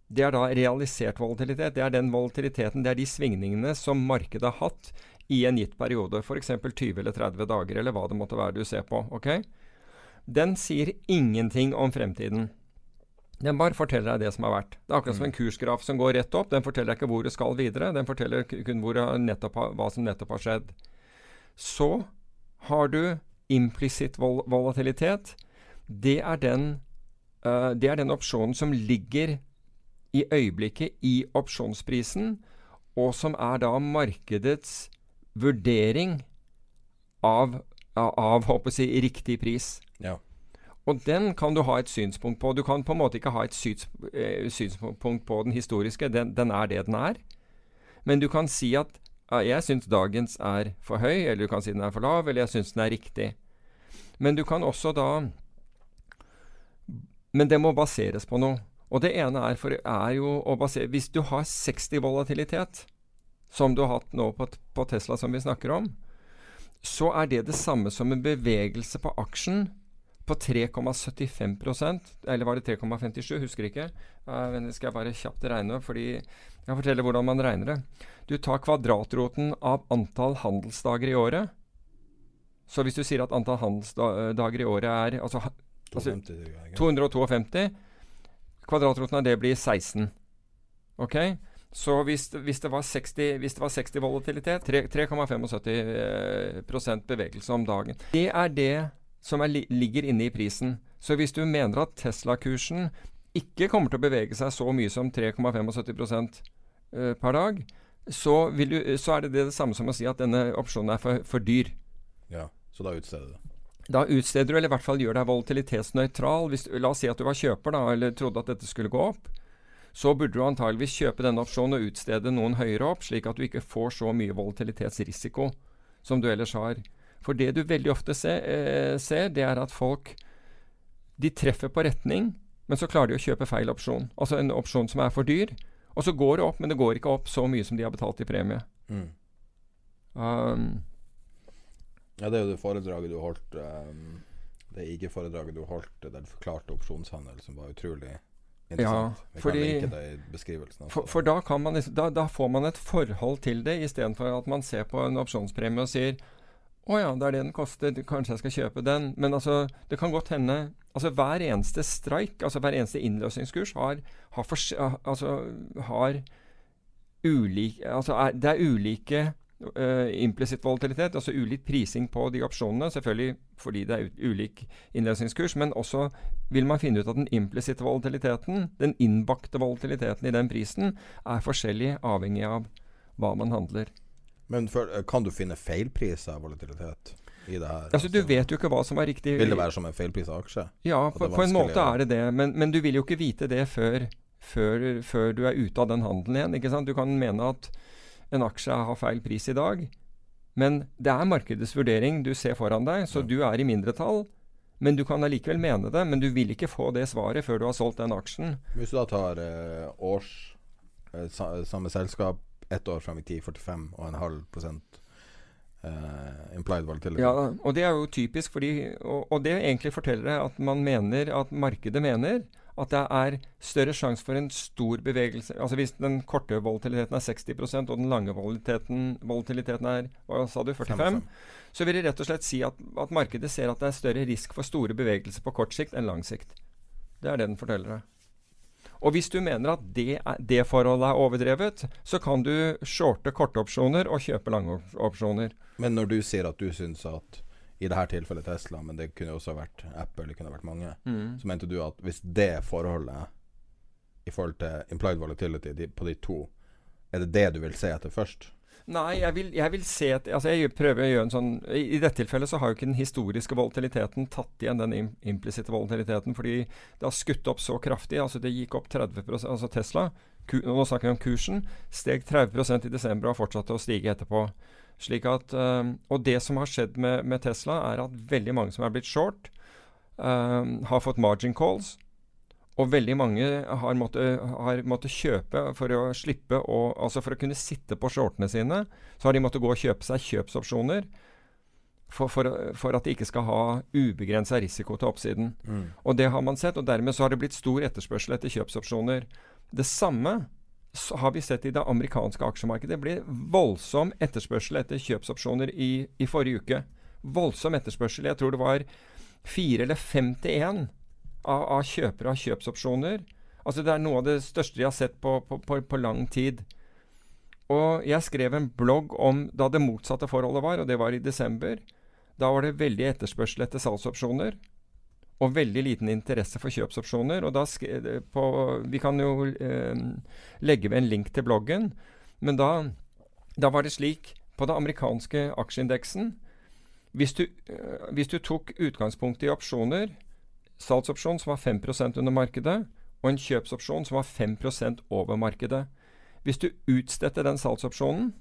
Det er da realisert volatilitet. Det er den volatiliteten, det er de svingningene som markedet har hatt i en gitt periode. F.eks. 20 eller 30 dager, eller hva det måtte være du ser på. ok? Den sier ingenting om fremtiden. Den bare forteller deg det som har vært. Det er akkurat som en kursgraf som går rett opp. Den forteller deg ikke hvor du skal videre. Den forteller kun hvor nettopp hva som nettopp har skjedd. Så har du implisitt vol volatilitet. Det er den uh, det er den opsjonen som ligger i øyeblikket i opsjonsprisen, og som er da markedets vurdering av, av, håper jeg, si, riktig pris. Ja. Og den kan du ha et synspunkt på. Du kan på en måte ikke ha et eh, synspunkt på den historiske. Den, den er det den er. Men du kan si at jeg syns dagens er for høy, eller du kan si den er for lav, eller jeg syns den er riktig. Men du kan også da Men det må baseres på noe. Og det ene er, for, er jo å basere Hvis du har 60 volatilitet, som du har hatt nå på, på Tesla, som vi snakker om, så er det det samme som en bevegelse på aksjen på 3,75% Eller var det 3,57? Husker ikke. Uh, skal jeg bare kjapt regne, fordi jeg forteller hvordan man regner det. Du tar kvadratroten av antall handelsdager i året. Så hvis du sier at antall handelsdager i året er altså, 250, altså 252 Kvadratroten av det blir 16. Ok? Så hvis, hvis, det, var 60, hvis det var 60 volatilitet 3,75 eh, bevegelse om dagen. Det er det som er, ligger inne i prisen. Så hvis du mener at Tesla-kursen ikke kommer til å bevege seg så mye som 3,75 eh, per dag, så, du, så, er det det samme som å si at denne opsjonen er for, for dyr. Ja, så da utsteder du? Da utsteder du, eller i hvert fall gjør deg volatilitetsnøytral. Hvis, la oss si at du var kjøper da, eller trodde at dette skulle gå opp så burde du antageligvis kjøpe denne opsjonen og utstede noen høyere opp, slik at du ikke får så mye volatilitetsrisiko som du ellers har. For det du veldig ofte ser, eh, ser, det er at folk de treffer på retning, men så klarer de å kjøpe feil opsjon. Altså en opsjon som er for dyr. Og så går det opp, men det går ikke opp så mye som de har betalt i premie. Mm. Um, ja, det er jo det foredraget du holdt um, Det IG-foredraget du holdt der du forklarte opsjonshandel, som var utrolig ja, fordi, for, for, da, man, liksom, da, da, får man et forhold til det, istedenfor at man ser på en opsjonspremie og sier å ja, det er det den koster, kanskje jeg skal kjøpe den. Men altså, det kan godt hende altså Hver eneste strike, altså hver eneste innløsningskurs, har, har, for, altså, har ulike altså er, Det er ulike uh, implisitt volatilitet, altså ulik prising på de opsjonene. Selvfølgelig fordi det er ulik innløsningskurs, men også vil man finne ut at den implisitte volatiliteten, den innbakte volatiliteten i den prisen, er forskjellig avhengig av hva man handler. Men for, eh, kan du finne feilpris av volatilitet? i det her? Altså, du vet jo ikke hva som er riktig. Vil det være som en feilpris av aksje? Ja, på, på, en måte er det det. Men, men, du vil jo ikke vite det før, før, før du er ute av den handelen igjen. ikke sant? Du kan mene at en aksje har feil pris i dag. Men det er markedets vurdering du ser foran deg, så ja. du er i mindretall. Men du kan allikevel mene det, men du vil ikke få det svaret før du har solgt den aksjen. Hvis du da tar eh, års eh, samme selskap ett år fram i tid, 45 og en halv prosent eh, implied volatility. Ja, og det er jo typisk fordi Og, og det egentlig forteller deg at man mener at markedet mener at det er større sjanse for en stor bevegelse. Altså Hvis den korte volatiliteten er 60% og den lange volatiliteten, volatiliteten er hva sa du, 45 55. så vil det rett og slett si at, at, markedet ser at det er større risk for store bevegelser på kort sikt enn lang sikt. Det er det den forteller deg. Og hvis du mener at det, er, det forholdet er overdrevet, så kan du shorte korte opsjoner og kjøpe lange opsjoner. Men når du sier at du syns at i dette tilfellet Tesla, men det kunne også vært Apple, det kunne vært mange, mm. så mente du at hvis det forholdet i forhold til implied volatility de, på de to, er det det du vil se etter først? Nei, jeg vil, jeg vil se at, altså jeg prøver å gjøre en sånn I, i dette tilfellet så har jo ikke den historiske volatiliteten tatt igjen den im, implisitte volatiliteten, fordi det har skutt opp så kraftig. altså Det gikk opp 30% altså Tesla, ku, nå snakker vi om kursen, steg 30% i desember og har fortsatt å stige etterpå. Slik at, uh, og det som har skjedd med, med, Tesla, er at veldig mange som er blitt short, uh, har fått margin calls. Og veldig mange har måttet, har måttet, kjøpe for å slippe å Altså for å kunne sitte på shortene sine, så har de måttet gå og kjøpe seg kjøpsopsjoner. For, for, for at de ikke skal ha ubegrensa risiko til oppsiden. Mm. Og det har man sett, og dermed så har det blitt stor etterspørsel etter kjøpsopsjoner. Det samme har vi sett i det amerikanske aksjemarkedet. Det ble voldsom etterspørsel etter kjøpsopsjoner i, i forrige uke. Voldsom etterspørsel. Jeg tror det var fire eller fem til én av, av, kjøpere av kjøpsopsjoner. Altså Det er noe av det største de har sett på, på, på, på lang tid. Og jeg skrev en blogg om da det motsatte forholdet var, og det var i desember. Da var det veldig etterspørsel etter salgsopsjoner og veldig liten interesse for kjøpsopsjoner. og da på, Vi kan jo eh, legge ved en link til bloggen, men da, da, var det slik på den amerikanske aksjeindeksen hvis du, eh, hvis du tok utgangspunkt i opsjoner, salgsopsjon som var 5 under markedet, og en kjøpsopsjon som var 5 over markedet. Hvis du utstedte den salgsopsjonen,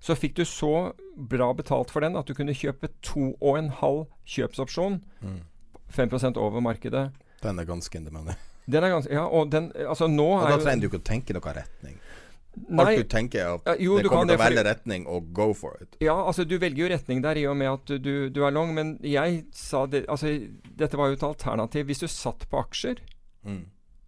så fikk du så bra betalt for den at du kunne kjøpe to og en halv kjøpsopsjon. Mm 5 over markedet. Den er ganske in the money. Den er ganske, ja, og den, altså nå og Da trenger du ikke å tenke noen retning. Nei, Alt du tenker er at ja, jo, det kommer til å velge retning og go for it. Ja, altså du velger jo retning der i og med at du, du er long, men jeg sa det Altså, dette var jo et alternativ. Hvis du satt på aksjer, mm.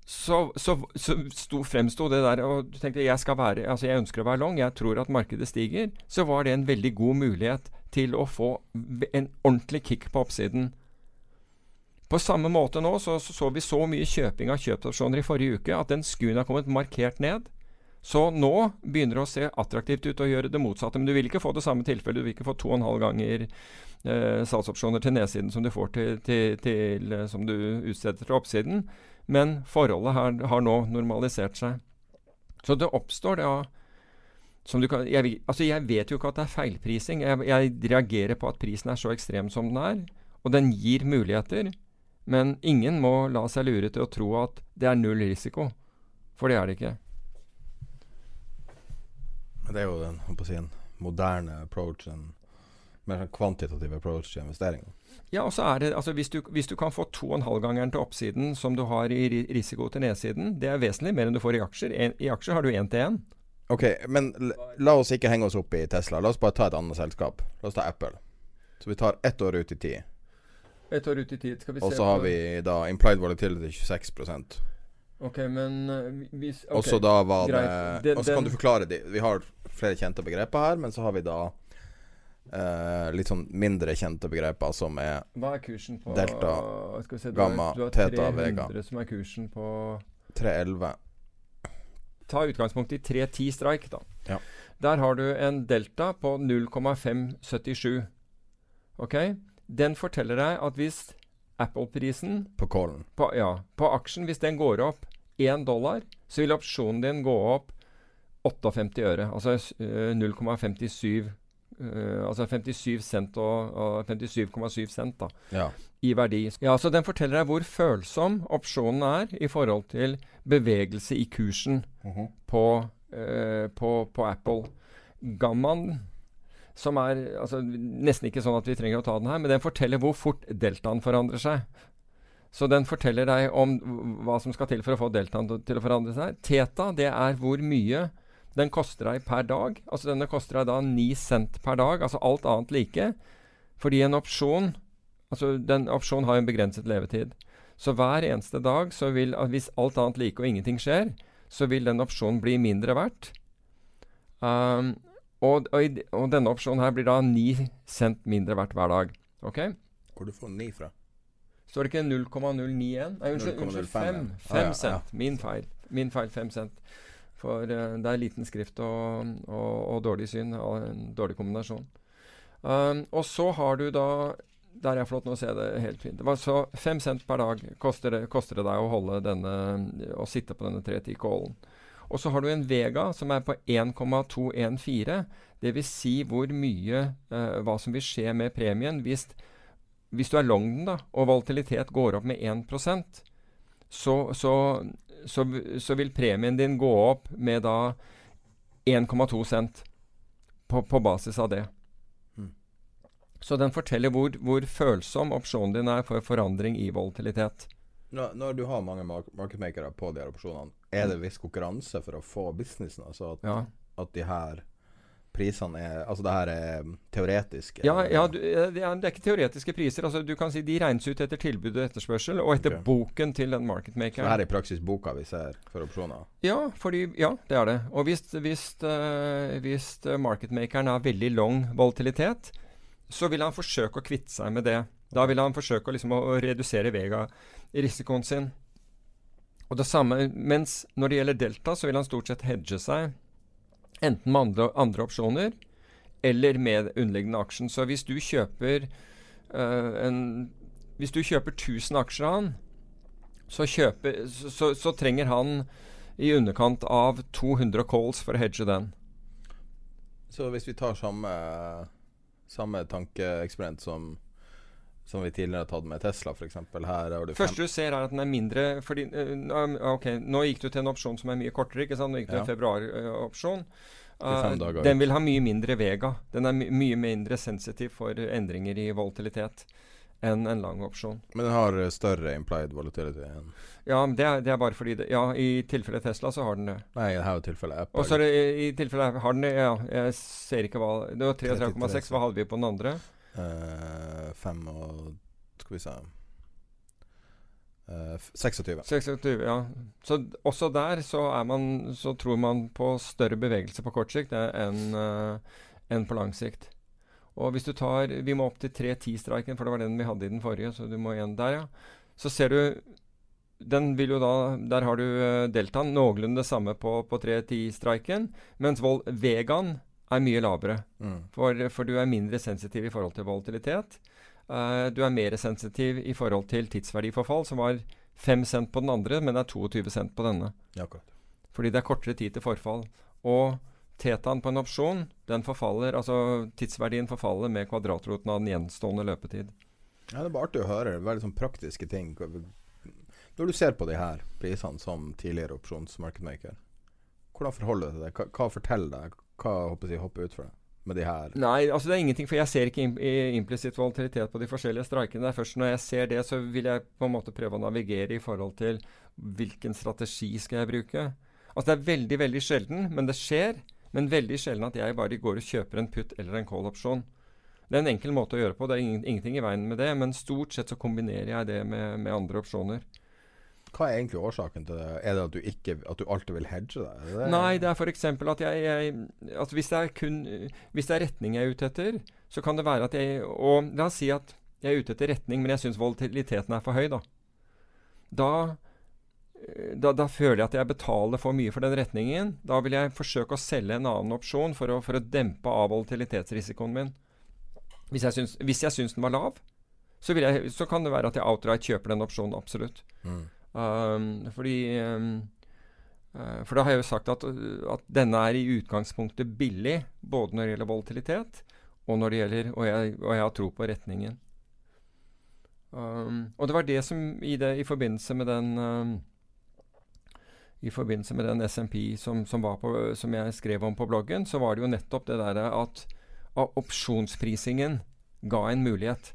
så, så, så sto, fremsto det der og du tenkte jeg skal være Altså, jeg ønsker å være long, jeg tror at markedet stiger, så var det en veldig god mulighet til å få en ordentlig kick på oppsiden. På samme måte nå så, så, vi så mye kjøping av kjøpsopsjoner i forrige uke at den skuen har kommet markert ned. Så nå begynner det å se attraktivt ut å gjøre det motsatte. Men du vil ikke få det samme tilfellet. Du vil ikke få to og en halv ganger eh, salgsopsjoner til nedsiden som du får til, til, til eh, som du utsteder til oppsiden. Men forholdet her har nå normalisert seg. Så det oppstår da kan, jeg, altså jeg, vet jo ikke at det er feilprising. Jeg, jeg reagerer på at prisen er så ekstrem som den er. Og den gir muligheter. Men ingen må la seg lure til å tro at det er null risiko. For det er det ikke. Det er jo den, si, en moderne approach, en mer sånn kvantitativ approach til investering. Ja, og så er det, altså hvis du, hvis du kan få 2,5-gangeren til oppsiden som du har i risiko til nedsiden, det er vesentlig mer enn du får i aksjer. En, I aksjer har du én til én. Ok, men la oss ikke henge oss opp i Tesla. La oss bare ta et annet selskap. La oss ta Apple. Så vi tar ett år ut i tid. Ett år ut i tid. Skal vi se Og så har vi da implied volatility 26 Ok, men hvis okay, Og så da var det Og så kan du forklare det. Vi har flere kjente begreper her, men så har vi da uh, litt sånn mindre kjente begreper som er Hva er kursen på Delta, se, gamma, du har, teta, vega. som er kursen på 311. Ta utgangspunkt i 310 strike, da. Ja. Der har du en delta på 0,577. Ok? Den forteller deg at hvis Apple-prisen På callen. På, ja. På aksjen, hvis den går opp 1 dollar, så vil opsjonen din gå opp 58 øre. Altså uh, 0,57 uh, Altså 57 cent og, og 57,7 cent da, ja. i verdi. Ja, Så den forteller deg hvor følsom opsjonen er i forhold til bevegelse i kursen mm -hmm. på, uh, på, på Apple. Gammaen som er altså, nesten ikke sånn at vi trenger å ta den her, men den forteller hvor fort deltaen forandrer seg. Så den forteller deg om hva som skal til for å få deltaen til å forandre seg. Teta, det er hvor mye den koster deg per dag. Altså denne koster deg da 9 cent per dag, altså alt annet like. Fordi en opsjon Altså den opsjonen har en begrenset levetid. Så hver eneste dag, så vil, hvis alt annet like og ingenting skjer, så vil den opsjonen bli mindre verdt. Um, og, og, og, denne opsjonen her blir da 9 cent mindre verdt hver dag. Ok? Hvor du får 9 fra? Står det ikke 0,091? Nei, unnskyld, unnskyld 5, 5 ah, ja, cent. Ja. Min feil. Min feil 5 cent. For uh, det er liten skrift og, og, dårlig syn. Og en dårlig kombinasjon. Um, og så har du da Der er flott, nå ser jeg det helt fint. Det var så 5 cent per dag koster det, koster det deg å holde denne Å sitte på denne 310-callen. Og så har du en Vega som er på 1,214. Dvs. Si hvor mye uh, Hva som vil skje med premien hvis, hvis du er long den, da, og volatilitet går opp med 1% så, så, så, så vil premien din gå opp med da 1,2 cent på, på, basis av det. Mm. Så den forteller hvor, hvor følsom opsjonen din er for forandring i volatilitet. Når, når du har mange markedsmakere på de her opsjonene, er det viss konkurranse for å få businessen? Altså at, ja. at de her prisene er Altså det her er teoretiske? Ja, ja du, det, er, ikke teoretiske priser. Altså Du kan si De regnes ut etter tilbud og etterspørsel, og etter okay. boken til den marketmakeren. Så det her er i praksis boka vi ser for opsjoner? Ja, fordi, ja det er det. Og hvis, hvis, uh, hvis marketmakeren har veldig lang volatilitet, så vil han forsøke å kvitte seg med det. Da vil han forsøke å, liksom, å redusere vega-risikoen sin. Og det samme, mens når det gjelder Delta, så vil han stort sett hedge seg enten med andre, andre opsjoner eller med underliggende aksjen. Så hvis du kjøper uh, en Hvis du kjøper 1000 aksjer av han, så, kjøper, så, så, trenger han i underkant av 200 calls for å hedge den. Så hvis vi tar samme, samme tankeeksperiment som som vi tidligere har tatt med Tesla, f.eks. Her første du ser, er at den er mindre fordi, uh, Ok, nå gikk du til en opsjon som er mye kortere. ikke sant? Nå gikk du til en februaropsjon. Uh, den vil ha mye mindre vega. Den er my mye mindre sensitiv for endringer i volatilitet enn en lang opsjon. Men den har eh, større implied volatility enn Ja, det er, det er bare fordi det, Ja, i tilfelle Tesla så har den det. Nei, i dette tilfellet Apple. Og så er det i, i tilfelle har den det Ja, jeg ser ikke hva Det var 33,6. Hva hadde vi på den andre? Eh, fem og Skal vi se uh, f- 26. 26, ja. Så også der så er man Så tror man på større bevegelse på kort sikt eh, enn uh, en på lang sikt. Og hvis du tar Vi må opp til 3-10-streiken, for det var den vi hadde i den forrige. Så du må igjen der, ja. Så ser du Den vil jo da Der har du uh, deltaen. Noenlunde det samme på, på 3.10-streiken. Mens Vold Vegan er mye lavere. Mm. For, for du er mindre sensitiv i forhold til volatilitet. Uh, du er mer sensitiv i forhold til tidsverdiforfall, som var 5 cent på den andre, men er 22 cent på denne. Ja. Fordi det er kortere tid til forfall. Og tetaen på en opsjon, den forfaller, altså tidsverdien forfaller med kvadratroten av den gjenstående løpetid. Ja, det er bare artig å høre. Veldig sånn praktiske ting. Når du ser på de her prisene som tidligere opsjonsmarkedmaker, hvordan forholder du deg til det? Hva, hva forteller deg? Hva håper jeg, hopper ut for deg med de her? Nei, altså det er ingenting, for jeg ser ikke im implisitt volatilitet på de forskjellige streikene. Det først når jeg ser det, så vil jeg på en måte prøve å navigere i forhold til hvilken strategi skal jeg bruke. Altså det er veldig, veldig sjelden, men det skjer. Men veldig sjelden at jeg bare går og kjøper en putt eller en call-opsjon. Det er en enkel måte å gjøre på, det er ingenting i veien med det. Men stort sett så kombinerer jeg det med, med andre opsjoner. Hva er egentlig årsaken til det? Er det at du, ikke, at du alltid vil hedge deg? Det Nei, det er f.eks. at jeg, jeg at hvis, det er kun, hvis det er retning jeg er ute etter, så kan det være at jeg Og la oss si at jeg er ute etter retning, men jeg syns volatiliteten er for høy, da. Da, da. da føler jeg at jeg betaler for mye for den retningen. Da vil jeg forsøke å selge en annen opsjon for å, for å dempe av volatilitetsrisikoen min. Hvis jeg syns, hvis jeg syns den var lav, så, vil jeg, så kan det være at jeg outright kjøper den opsjonen, absolutt. Mm. Um, fordi um, uh, For da har jeg jo sagt at, at denne er i utgangspunktet billig, både når det gjelder volatilitet, og når det gjelder Og jeg, og jeg har tro på retningen. Um, og det var det som i, det, i forbindelse med den I forbindelse med den SMP som, som, på, som jeg skrev om på bloggen, så var det jo nettopp det der at opsjonsprisingen ga en mulighet.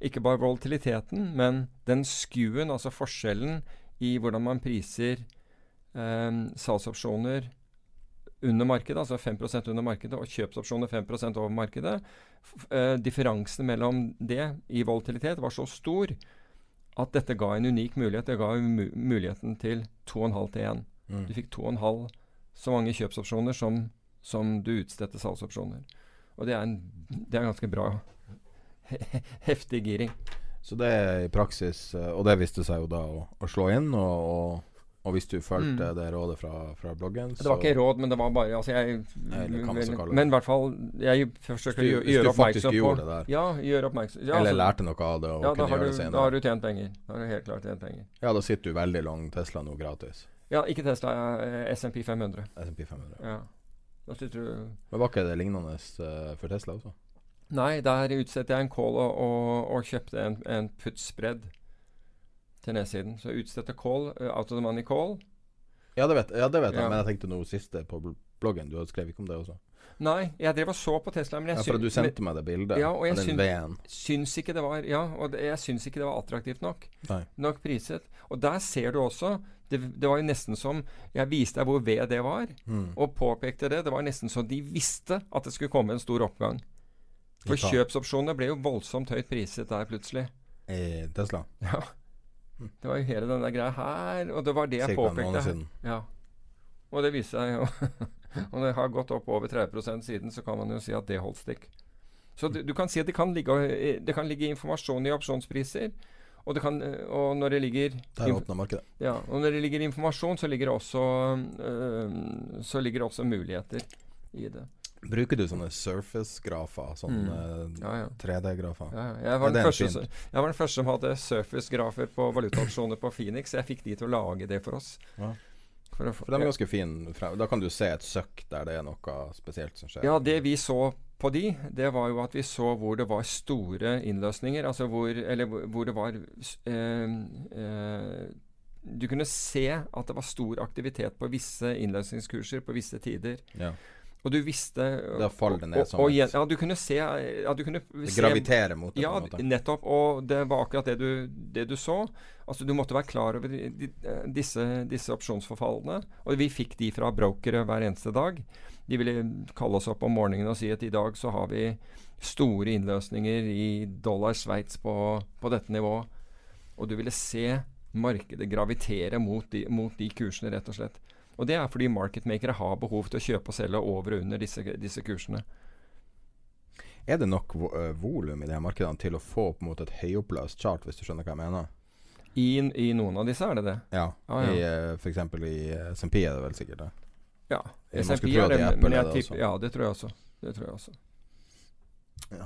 Ikke bare volatiliteten, men den skuen, altså forskjellen i hvordan man priser eh, salgsopsjoner under markedet, altså 5% under markedet, og kjøpsopsjoner 5 over markedet. Eh, differansen mellom det i volatilitet var så stor at dette ga en unik mulighet. Det ga mu muligheten til 2,5 til 1. Mm. Du fikk 2,5 så mange kjøpsopsjoner som, som du utstedte salgsopsjoner. Og det er, en, det er ganske bra heftig giring. Så det er i praksis eh, Og det viste seg jo da å, å slå inn, og, og, og hvis du fulgte Mm. det rådet fra, fra bloggen Det var ikke råd, men det var bare altså jeg, det. Men i hvert fall Jeg forsøker å gjøre du oppmerksom på det der. Ja, gjøre oppmerksom ja, Eller altså- lærte noe av det og ja, kunne har gjøre du, det senere. Da har du tjent penger. Da har du helt klart tjent penger. Ja, da sitter du veldig lang Tesla nå gratis. Ja, ikke Tesla, eh, SMP 500. SMP 500. Ja. Da sitter du Men var ikke det lignende eh, for Tesla også? Nei, der utsetter jeg en call og, og, og kjøpte en, en put-spread til nedsiden. Så jeg utstedte call, uh, out of the money call. Ja, det vet, ja, det vet jeg, Ja. men jeg tenkte noe siste på bloggen. Du skrevet ikke om det også? Nei, jeg drev og så på Tesla, men jeg Ja, for du sendte meg det bildet ja, og jeg av den syn- Syns ikke det var Ja, og det, jeg syns ikke det var attraktivt nok. Nei. Nok priset. Og der ser du også det, det var jo nesten som Jeg viste deg hvor ved det var, Mm. og påpekte det. Det var nesten så de visste at det skulle komme en stor oppgang. For kjøpsopsjonene ble jo voldsomt høyt priset der plutselig. I Tesla? Ja. Det var jo hele denne greia her, og det var det jeg påpekte. Ja. Og det viser seg jo [laughs] Om det har gått opp over 30% siden, så kan man jo si at det holdt stikk. Så du, du kan si at det kan, ligge, det kan ligge informasjon i opsjonspriser. Og, det kan, og når det ligger Der åpna markedet. ja, og når det ligger informasjon, så ligger det også, øh, så ligger det også muligheter i det. Bruker du sånne surface-grafer? Sånne Mm. Ja, ja. 3D-grafer? Ja, jeg, var den første, som- jeg var den første som hadde surface-grafer på valutaopsjoner på Phoenix. Jeg fikk de til å lage det for oss. Ja. For å For de er ganske fine. Da kan du se et søkk der det er noe spesielt som skjer. Ja, det vi så på de, det var jo at vi så hvor det var store innløsninger. Altså hvor Eller hvor, det var øh, eh, eh, Du kunne se at det var stor aktivitet på visse innløsningskurser på visse tider. Ja. Og du visste Da faller det ned som og, et- Ja, du kunne se ja, du kunne Det gravitere mot det, Ja, på en måte. nettopp. Og det var akkurat det du, det du så. Altså Du måtte være klar over de, disse, disse opsjonsforfallene. Og vi fikk de fra brokere hver eneste dag. De ville kalle oss opp om morgenen og si at i dag så har vi store innløsninger i dollar Sveits på, på dette nivået. Og du ville se markedet gravitere mot de, mot de kursene, rett og slett. Og det er fordi marketmakere har behov til å kjøpe og selge over og under disse, disse kursene. Er det nok vo øh, volum i de her markedene til å få på en måte et høyoppløst chart, hvis du skjønner hva jeg mener? I, I noen av disse er det det. Ja. Ah, ja. Eksempel i uh, SMP er det vel sikkert det. Ja. SMP er det, de men jeg er tipper. Ja, det tror jeg også. Det tror jeg også.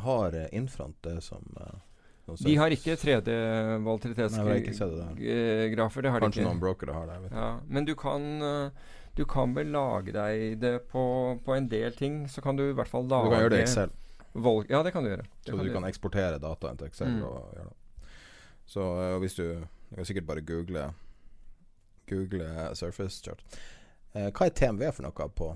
Har Infront det som uh, som De har ikke Nei, jeg har ikke sett det der. 3D-volatilitetsgrafer. Det har de Kanskje ikke. noen brokere har det. Vet. Ja, men du kan eh, Du kan vel lage deg det på, på en del ting. Så kan du i hvert fall lage Du kan gjøre det i Excel. Vol ja, det kan du gjøre. Det Så kan du du kan eksportere dataen til Excel Mm. og gjøre det. Så uh, hvis du Du kan sikkert bare google Google Surface Chart. Eh, hva er TMV for noe på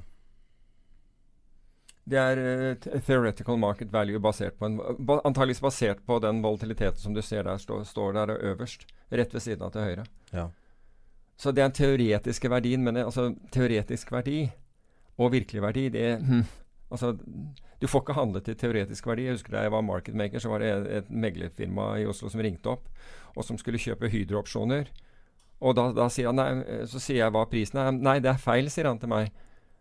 Det er uh, theoretical market value basert på en ba, Antageligvis basert på den volatiliteten som du ser der stå, står der øverst. Rett ved siden av til høyre. Ja. Så det er den teoretiske verdien, men det, altså teoretisk verdi og virkelig verdi, det hm, Altså, du får ikke handlet til teoretisk verdi. Jeg husker Da jeg var marketmaker, så var det et, et meglerfirma i Oslo som ringte opp, og som skulle kjøpe Hydro-opsjoner. Og da, da sier han nei, så sier jeg hva prisen er. Nei, det er feil, sier han til meg.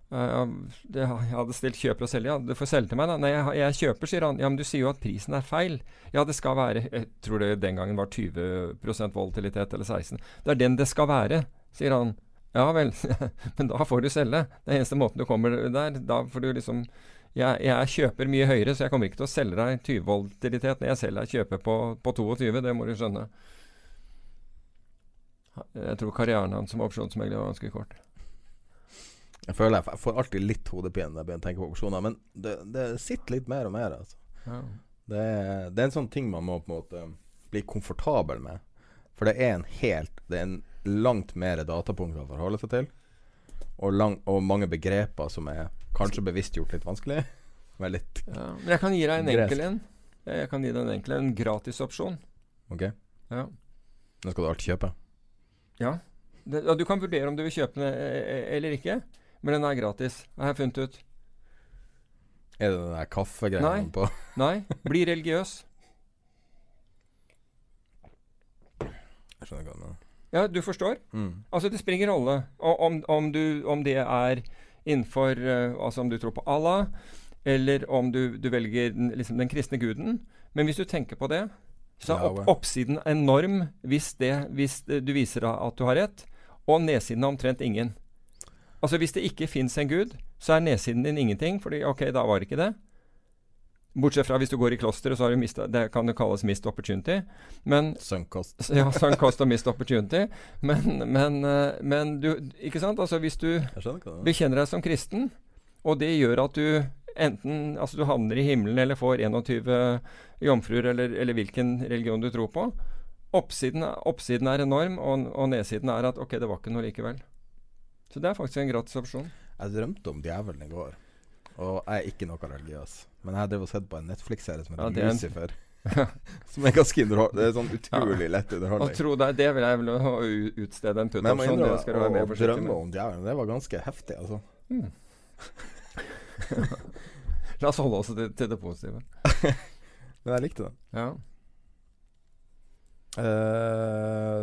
«Ja, det, jeg hadde stilt kjøper og selger. Ja, du får selge til meg, da. Nei, jeg, jeg kjøper, sier han. Ja, men du sier jo at prisen er feil. Ja, det skal være Jeg tror det den gangen var 20% volatilitet, eller 16 Det er den det skal være, sier han. Ja vel, [laughs] men da får du selge. Det er eneste måten du kommer der. Da får du liksom jeg, jeg kjøper mye høyere, så jeg kommer ikke til å selge deg 20 volatilitet når jeg selger deg kjøper på, på 22. Det må du skjønne. Jeg tror karrieren hans som opsjonsmegler var ganske kort. Jeg føler jeg, får alltid litt hodepine når jeg begynner å tenke på opsjoner, men det, det sitter litt mer og mer. Altså. Ja. Det, er, det er en sånn ting man må på en måte bli komfortabel med. For det er en helt Det er en langt mer datapunkter å forholde seg til. Og, lang, og mange begreper som er kanskje bevisst gjort litt vanskelig. [laughs] Men litt Ja, men jeg kan gi deg en enkel en. Jeg kan gi deg en enkel en. Gratisopsjon. Ok. Ja. Den skal du alltid kjøpe. Ja. Det, ja. Du kan vurdere om du vil kjøpe den eh, eller ikke, men den er gratis. Har jeg funnet ut. Er det den der kaffegreia på [laughs] Nei. Bli religiøs. Jeg skjønner hva du mener. Ja, du forstår? Mm. Altså, det springer rolle om, om, du, om det er innenfor uh, Altså om du tror på Allah, eller om du, du velger den, liksom den kristne guden. Men hvis du tenker på det, så er opp, oppsiden enorm hvis, det, hvis du viser at du har rett, og nedsiden er omtrent ingen. Altså Hvis det ikke fins en gud, så er nedsiden din ingenting, fordi ok, da var det ikke det. Bortsett fra hvis du går i klosteret, så har du mistet, det kan det kalles mist opportunity. Men [laughs] ja, sunk cost og mist opportunity. Men, men, eh, men du Ikke sant? Altså hvis du bekjenner deg som kristen, og det gjør at du enten Altså du havner i himmelen eller får 21 jomfruer, eller, eller hvilken religion du tror på. Oppsiden, oppsiden er enorm, og, og nedsiden er at ok, det var ikke noe likevel. Så det er faktisk en gratis opsjon. Jeg drømte om djevelen i går. Og jeg er ikke noe religiøs. Men jeg har sett på en Netflix-serie som Ja, heter er en- Lucifer. [laughs] som er ganske. Det er sånn utrolig lett Å underholdning. tro det, det vil jeg vel utstede en Men jeg må. Innrømme å, drømme om djevelen, det var ganske heftig, altså. [laughs] La oss holde oss til, til det positive. [laughs] Men jeg likte den. Ja. Eh,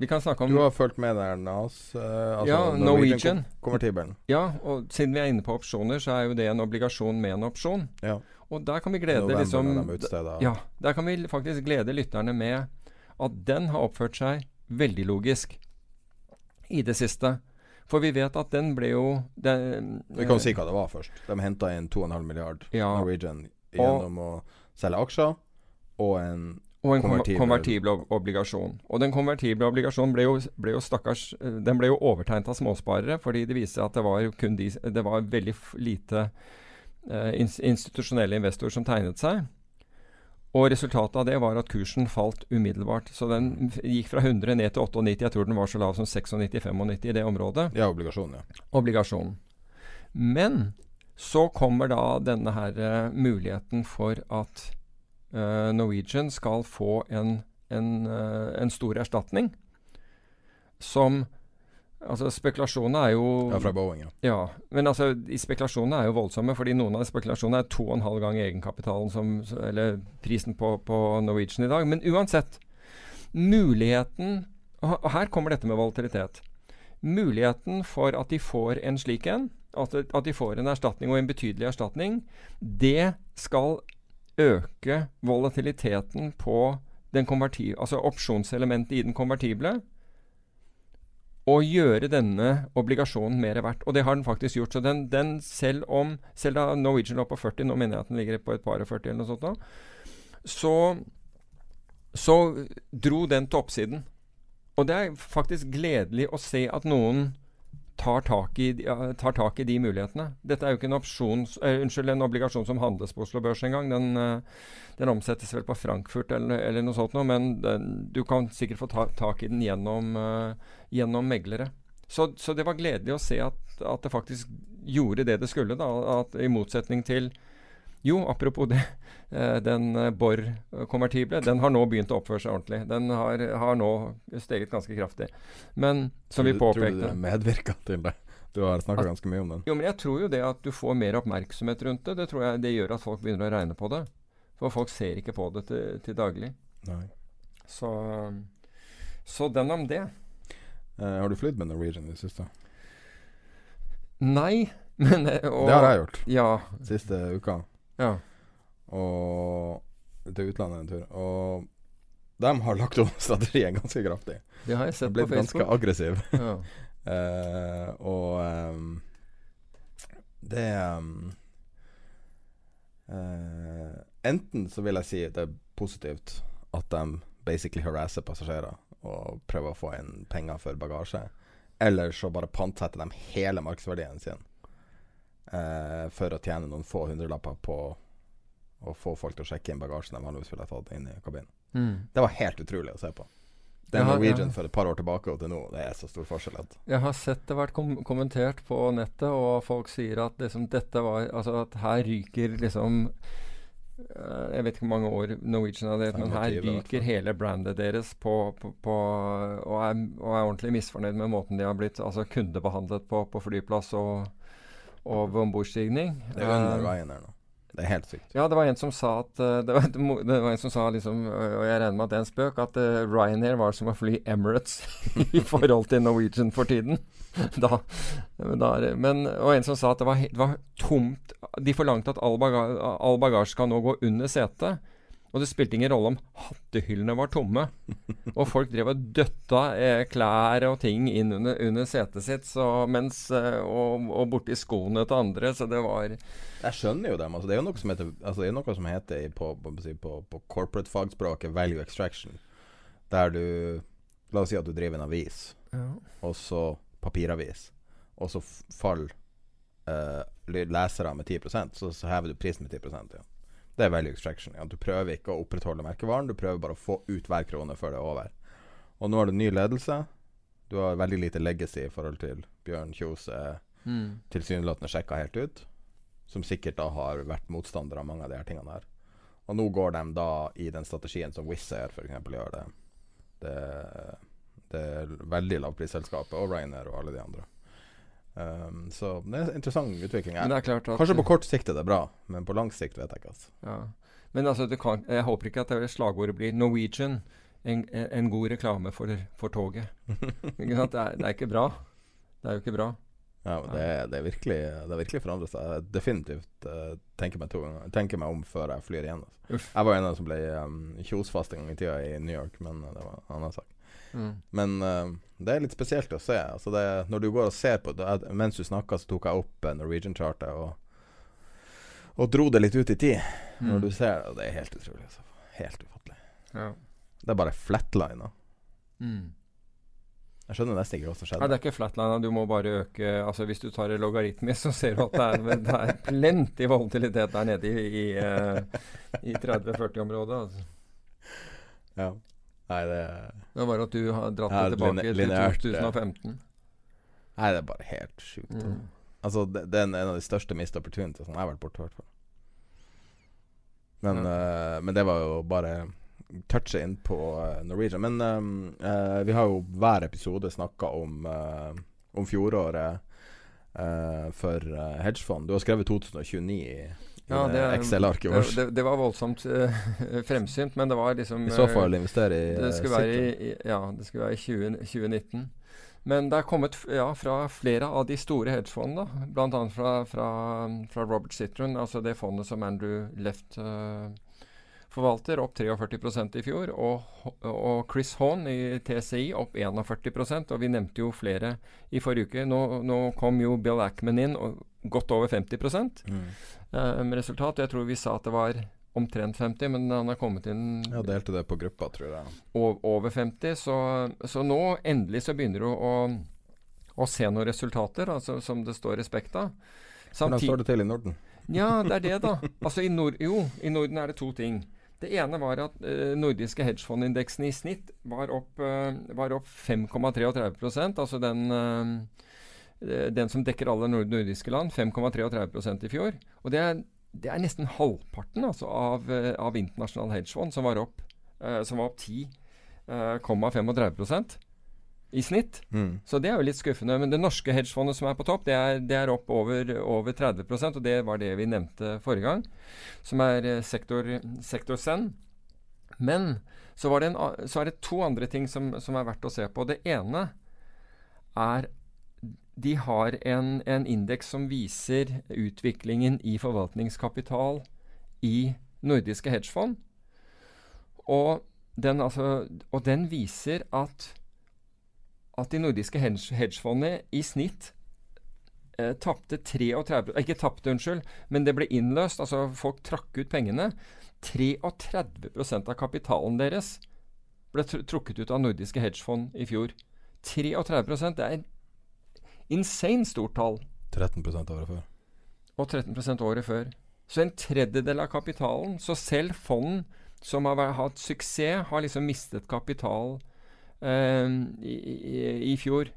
Vi kan snakke om du har fulgt med der NAS? eh, altså Ja, Norwegian. kon- Konvertibelen. Ja, og siden vi er inne på opsjoner, så er jo det en obligasjon med en opsjon. Ja. Og der kan vi glede November liksom utstedet. Ja, der kan vi faktisk glede lytterne med at den har oppført seg veldig logisk i det siste. For vi vet at den ble jo den, Vi kan jo si hva det var først. De henta inn 2,5 milliard Ja. Norwegian gjennom å selge aksjer og en Og en konvertibel- konvertibel, ob- obligasjon. Og den konvertible obligasjonen ble jo, ble jo stakkars eh, Den ble jo overtegnet av småsparere, fordi det viste seg at det var jo kun de Det var veldig lite eh, institusjonelle investorer som tegnet seg. Og resultatet av det var at kursen falt umiddelbart. Så den gikk fra 100 ned til 98. Jeg tror den var så lav som 96-95 i det området. Ja, obligasjon, ja. Obligasjonen. Men så kommer da denne her uh, muligheten for at uh, Norwegian skal få en, en, uh, en stor erstatning som Altså Spekulasjonene er jo Ja, fra Boeing, ja. ja. Men altså, i spekulasjonene er jo voldsomme, fordi noen av spekulasjonene er to og en halv gang egenkapitalen, som, eller prisen på, på Norwegian i dag. Men uansett, muligheten Og her kommer dette med volatilitet. Muligheten for at de får en slik en, at, at de får en erstatning, og en betydelig erstatning, det skal øke volatiliteten på den altså opsjonselementet i den konvertible og gjøre denne obligasjonen mer verdt. Og det har den faktisk gjort. Så den, den selv om Selv da Norwegian lå på 40, nå mener jeg at den ligger på et par og 40 eller noe sånt, da, så, så dro den til oppsiden. Og det er faktisk gledelig å se at noen tar tak, i, tar tak i de mulighetene. Dette er jo ikke en, opsjons, uh, unnskyld, en obligasjon som handles på Oslo Børs engang. Den, uh, den omsettes vel på Frankfurt eller, eller noe sånt noe, men den, du kan sikkert få ta, tak i den gjennom, uh, gjennom meglere. Så, så, det var gledelig å se at, at, det faktisk gjorde det det skulle. da, at I motsetning til jo, apropos det. [laughs] Eh, den eh, Borr-konvertible den har nå begynt å oppføre seg ordentlig. Den har, har nå steget ganske kraftig. Men som vi påpekte Tror du det medvirka [laughs] til det? Du har snakka ganske mye om den. Jo, men jeg tror jo det at du får mer oppmerksomhet rundt det, det tror jeg det gjør at folk begynner å regne på det. For folk ser ikke på det til, til daglig. Nei. Så, så den om det. Uh, har du flydd med Norwegian i det siste? Nei. [laughs] Men, og, det har jeg gjort. Ja. Siste uka. Ja. Og til utlandet en tur. Og de har lagt om strategien ganske kraftig. Det har jeg sett på Facebook. Blitt ganske aggressiv. [laughs] Ja. uh, [laughs] og um, det um, uh, Enten så vil jeg si det er positivt at de basically harasser passasjerer og prøver å få inn penger for bagasje. Eller så bare pantsetter de hele markedsverdien sin uh, for å tjene noen få hundrelapper på å få folk til å sjekke inn bagasjen de vanligvis ville tatt inn i kabinen. Mm. Det var helt utrolig å se på. Den har, Norwegian for et par år tilbake og til nå, det er så stor forskjell. At jeg har sett det vært kom kommentert på nettet, og folk sier at liksom dette var Altså at her ryker liksom uh, Jeg vet ikke hvor mange år Norwegian har det, men her ryker hele brandet deres på, på, på og, er, og, er, ordentlig misfornøyd med måten de har blitt altså kundebehandlet på på flyplass og, og ombordstigning. Det er under uh, veien her nå. Det er helt sykt. Ja, det var en som sa at uh, det, var, det, var, en som sa liksom, og jeg regner med at det er en spøk, at uh, Ryanair var som å fly Emirates [laughs] i forhold til Norwegian for tiden. [laughs] da, da, men, og en som sa at det var, det var tomt De forlangte at all, baga, all bagasje skal nå gå under setet. Og det spilte ingen rolle om hattehyllene var tomme. Og folk drev og døtta eh, klær og ting inn under, under setet sitt så, mens, eh, og, og borti skoene til andre. Så det var Jeg skjønner jo dem. Altså, det er jo noe som heter, altså, det noe som heter på, på, på, på corporate-fagspråket value extraction. Der du La oss si at du driver en avis, ja. og så papiravis, og så faller eh, lesere med 10% så, så hever du prisen med 10 ja. Det er value extraction. Ja. Du prøver ikke å opprettholde merkevaren, du prøver bare å få ut hver krone før det er over. Og nå har du ny ledelse. Du har veldig lite legacy i forhold til Bjørn Kjos mm. tilsynelatende sjekka helt ut. Som sikkert da har vært motstander av mange av de her tingene her. Og nå går de da i den strategien som Wizz Air f.eks. gjør det. Det, det er veldig lavprisselskapet og Ryanair og alle de andre. Um, så det er en interessant utvikling. Kanskje på kort sikt er det bra, men på lang sikt vet jeg ikke. Altså. Ja. Men altså, kan, jeg håper ikke at det slagordet blir 'Norwegian'. En, en god reklame for, for toget. [laughs] det, er, det, er, ikke bra. Det er jo ikke bra. Ja, det, det, er virkelig, det er virkelig forandret seg. Jeg definitivt uh, tenker, meg to, tenker meg om før jeg flyr igjen. Altså. Jeg var en av dem som ble um, kjosfast en gang i tida i New York, men uh, det var en annen sak. Mm. Men uh, det er litt spesielt å se. Altså det, når du går og ser på det, Mens du snakka, så tok jeg opp Norwegian-chartet og, og dro det litt ut i tid. Mm. Når du ser det, det er helt utrolig. Altså. Helt ufattelig. Ja. Det er bare flatlina. Mm. Jeg skjønner nesten ikke hva som skjedde. Nei, det er ikke flatlina. Du må bare øke Altså Hvis du tar det logaritmisk, så ser du at det er, [laughs] det er plenty volatilitet der nede i, i, uh, i 30-40-området. Altså. Ja. Nei, det Det bare at du har dratt det tilbake til 2015. Nei, det er bare helt sjukt. Mm. Altså, det, det er en av de største missed opportunities jeg har vært borte, i hvert fall. Men, eh, men det var jo bare touche inn på eh, Norwegian. Men eh, uh, vi har jo hver episode snakka om, uh, om fjoråret for hedgefond. Du har skrevet 2029 i, i Ja, Excel-arket vårt. Det, det var voldsomt uh, [laughs] fremsynt, men det var liksom I så eh, fall investere i Det eh, skulle være i, ja, det skulle være i 20, 2019. Men det er kommet ja, fra flere av de store hedgefondene, bl.a. Fra, fra, fra Robert Citron, altså det fondet som Andrew Left eh, forvalter, opp 43% i fjor. Og, og Chris Hawn i TCI opp 41% Og vi nevnte jo flere i forrige uke. Nå, nå kom jo Bill Ackman inn, og godt over 50 Mm. eh, med resultat. Jeg tror vi sa at det var omtrent 50, men han har kommet inn Ja, delte det på gruppa, tror jeg. over 50. Så, så nå endelig så begynner du å, å se noen resultater, altså, som det står respekt av. Hvordan står det til i Norden? Ja, det er det, da. [laughs] Altså i Nord jo, i Norden er det to ting. Det ene var at eh, nordiske hedgefondindeksen i snitt var opp, eh, opp 5,33% altså den, eh, den som dekker alle nord nordiske land. 5,33% i fjor. Og det er, det er nesten halvparten altså, av, eh, av internasjonal hedgefond som var opp, eh, som opp 10,35 i snitt. Mm. Så det er jo litt skuffende. Men det norske hedgefondet som er på topp, det er, det er opp over, over 30% og det var det vi nevnte forrige gang, som er eh, sektor, sektor Zen. Men så, var det en, så er det to andre ting som, som er verdt å se på. Det ene er de har en, en indeks som viser utviklingen i forvaltningskapital i nordiske hedgefond. Og den, altså, og den viser at at de nordiske hedgefondene i snitt eh, tapte 33 Ikke tapte, unnskyld, men det ble innløst. Altså folk trakk ut pengene. 33% av kapitalen deres ble tr trukket ut av nordiske hedgefond i fjor. 33 Det er insane stort tall. 13 året før. Og 13% året før. Så en tredjedel av kapitalen. Så selv fond som har hatt suksess, har liksom mistet kapital eh, i, i, i fjor.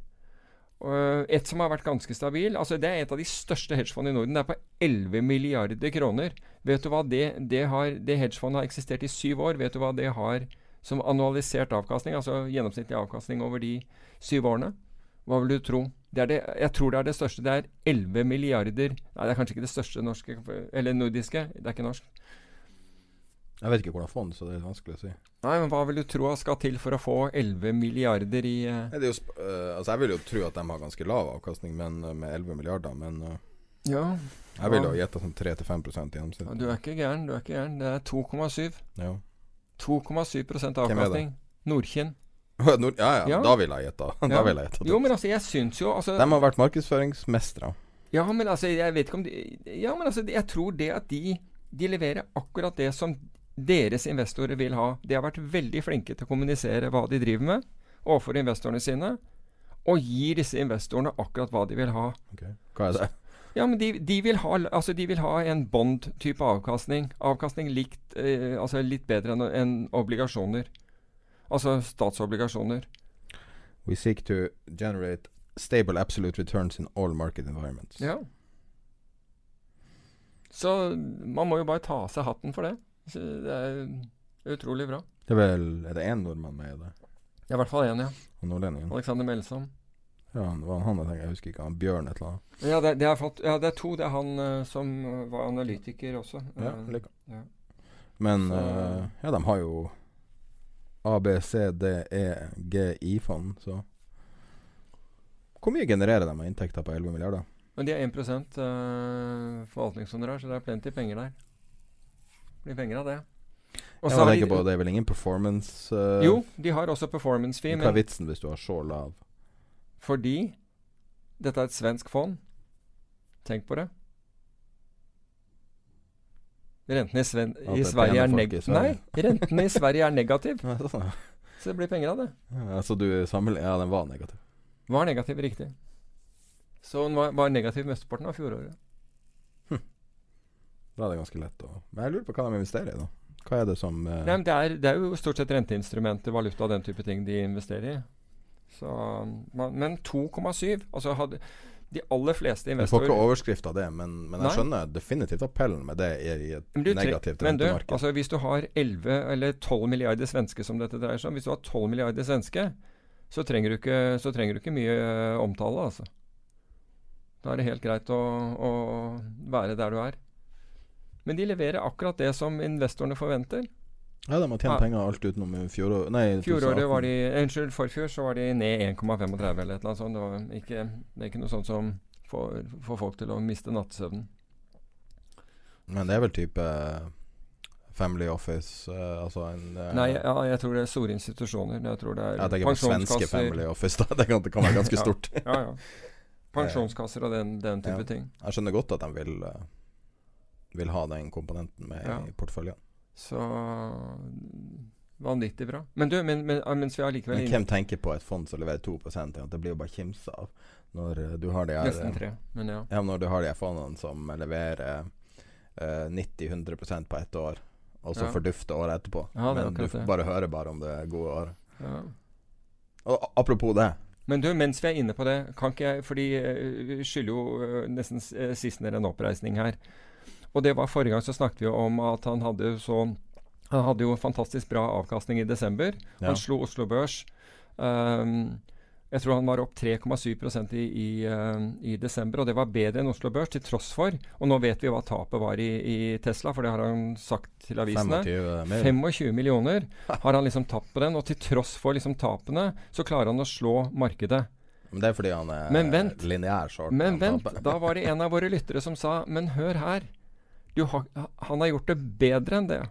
Et som har vært ganske stabil altså Det er et av de største hedgefondene i Norden. Det er på 11 milliarder kroner. Vet du hva det, det har Det hedgefondet har eksistert i syv år. Vet du hva det har som annualisert avkastning? Altså gjennomsnittlig avkastning over de syv årene? Hva vil du tro? Det det, jeg tror det er det største. Det er 11 milliarder Nei, det er kanskje ikke det største norske Eller nordiske. Det er ikke norsk. Jeg vet ikke hvordan fond, så det er vanskelig å si. Nei, men Hva vil du tro skal til for å få 11 milliarder i uh... Nei, det er jo eh, altså Jeg vil jo tro at de har ganske lav avkastning men, uh, med 11 milliarder, men eh, Ja. jeg vil jo gjette sånn 3-5% i gjennomsnitt. Du er ikke gæren. du er ikke gæren. Det er 2,7. Ja. 2,7 Hvem er det? avkastning. Nordkinn. [laughs] Nord ja, ja, Ja. da vil jeg gjette. [laughs] Ja. vil jeg gjette. Jo, men altså, jeg syns jo altså, De har vært markedsføringsmestere. Ja, men altså, jeg vet ikke om de Ja, men altså, jeg tror det at de, de leverer akkurat det som deres investorer vil ha. De har vært veldig flinke til å kommunisere hva de driver med overfor investorene sine, og gir disse investorene akkurat hva de vil ha. Hva er det? Ja, men de, de, vil, ha, altså de vil ha en bond-type avkastning. Avkastning likt, eh, altså litt bedre enn en obligasjoner. Altså statsobligasjoner. We seek to generate stable absolute returns in all market environments. Ja. Så man må jo bare ta av seg hatten for det. Så det er utrolig bra. Det er vel Er det én nordmann med i det? Er i hvert fall én, ja. Og nordlendingen? Alexander Melsom. Ja, det var han jeg tenker. Jeg husker ikke. Han Bjørn et eller annet. Ja, det, det, er, fått, ja, det er to. Det er han uh, som eh, var analytiker også. Ja, Eh, like. ja. Men Så- eh, ja, de har jo A, B, C, D, E, G, I-fond, så Hvor mye genererer de av inntekter på 11 milliarder? Men de er 1 uh, forvaltningshonorar, så det er plenty penger der. Blir penger av det. Og så har de- på Det er vel ingen performance uh, Jo, de har også performance fee, Hva er vitsen hvis du har så lav? fordi dette er et svensk fond Tenk på det. Rentene i, Sven i Sverige er neg. Nei, rentene i Sverige er negativ. [laughs] Så det blir penger av det. Ja, så du sammenligner Ja, den var negativ. Var negativ, riktig. Så den var, var negativ mesteparten av fjoråret. Da er det ganske lett å Men jeg lurer på hva de investerer i, da. Hva er det som eh, Nei, det, er, det er jo stort sett renteinstrumenter, valuta og den type ting de investerer i. Så, man, men 2,7 altså hadde, De aller fleste Jeg får ikke overskrift av det, men, men jeg skjønner definitivt appellen med det i et Men du negativt rentemarked. altså hvis du har 11 eller 12 milliarder svenske som dette dreier seg om Hvis du har 12 milliarder svenske, så trenger du ikke, så trenger du ikke mye eh, omtale, altså. Da er det helt greit å, å være der du er. Men de leverer akkurat det som investorene forventer. ja, de har tjent Ja. penger alt utenom i nei, Fjoråret 2018. var de eh, Unnskyld, forfjor så var de ned 1,35 eller et eller annet sånt. Det, var ikke, det er ikke noe sånt som får, får folk til å miste nattesøvnen. Men det er vel type eh, Family Office, eh, altså en eh, Nei, ja, jeg tror det er store institusjoner. Jeg tror det er ja, på svenske. Family Office, da. [laughs] Det kan, det kan være ganske stort. ja, ja. [laughs] Pensjonskasser og den, den type ting. Jeg skjønner godt at de vil, eh, vil ha den komponenten med Ja. i porteføljen. Så vanvittig bra. Men du, men, men, mens vi er likevel Men hvem tenker på et fond som leverer 2% at Det blir jo bare kimsa av når eh, du har de her Nesten tre, men ja. Ja, når du har de her fondene som leverer eh, 90-100% på ett år, og så Ja. fordufter året etterpå. Ja, er Men du det. bare hører bare om det gode året. ja. Og apropos det. Men du, mens vi er inne på det, kan ikke jeg Fordi eh, vi skylder jo eh, nesten eh, sistnevnte en oppreisning her. Og det var Forrige gang så snakket vi om at han hadde så Han hadde jo fantastisk bra avkastning i desember. Ja. Han slo Oslo Børs. Um, jeg tror han var opp 3,7 i, i, uh, i desember, og det var bedre enn Oslo Børs, til tross for Og nå vet vi hva tapet var i, i Tesla, for det har han sagt til avisene. 25 mer. 25 millioner [laughs] har han liksom tapt på den, og til tross for liksom tapene, så klarer han å slå markedet. Men det er fordi han er lineær short. Men vent, da var det en av våre lyttere som sa Men hør her. Du har, han har gjort det bedre enn det.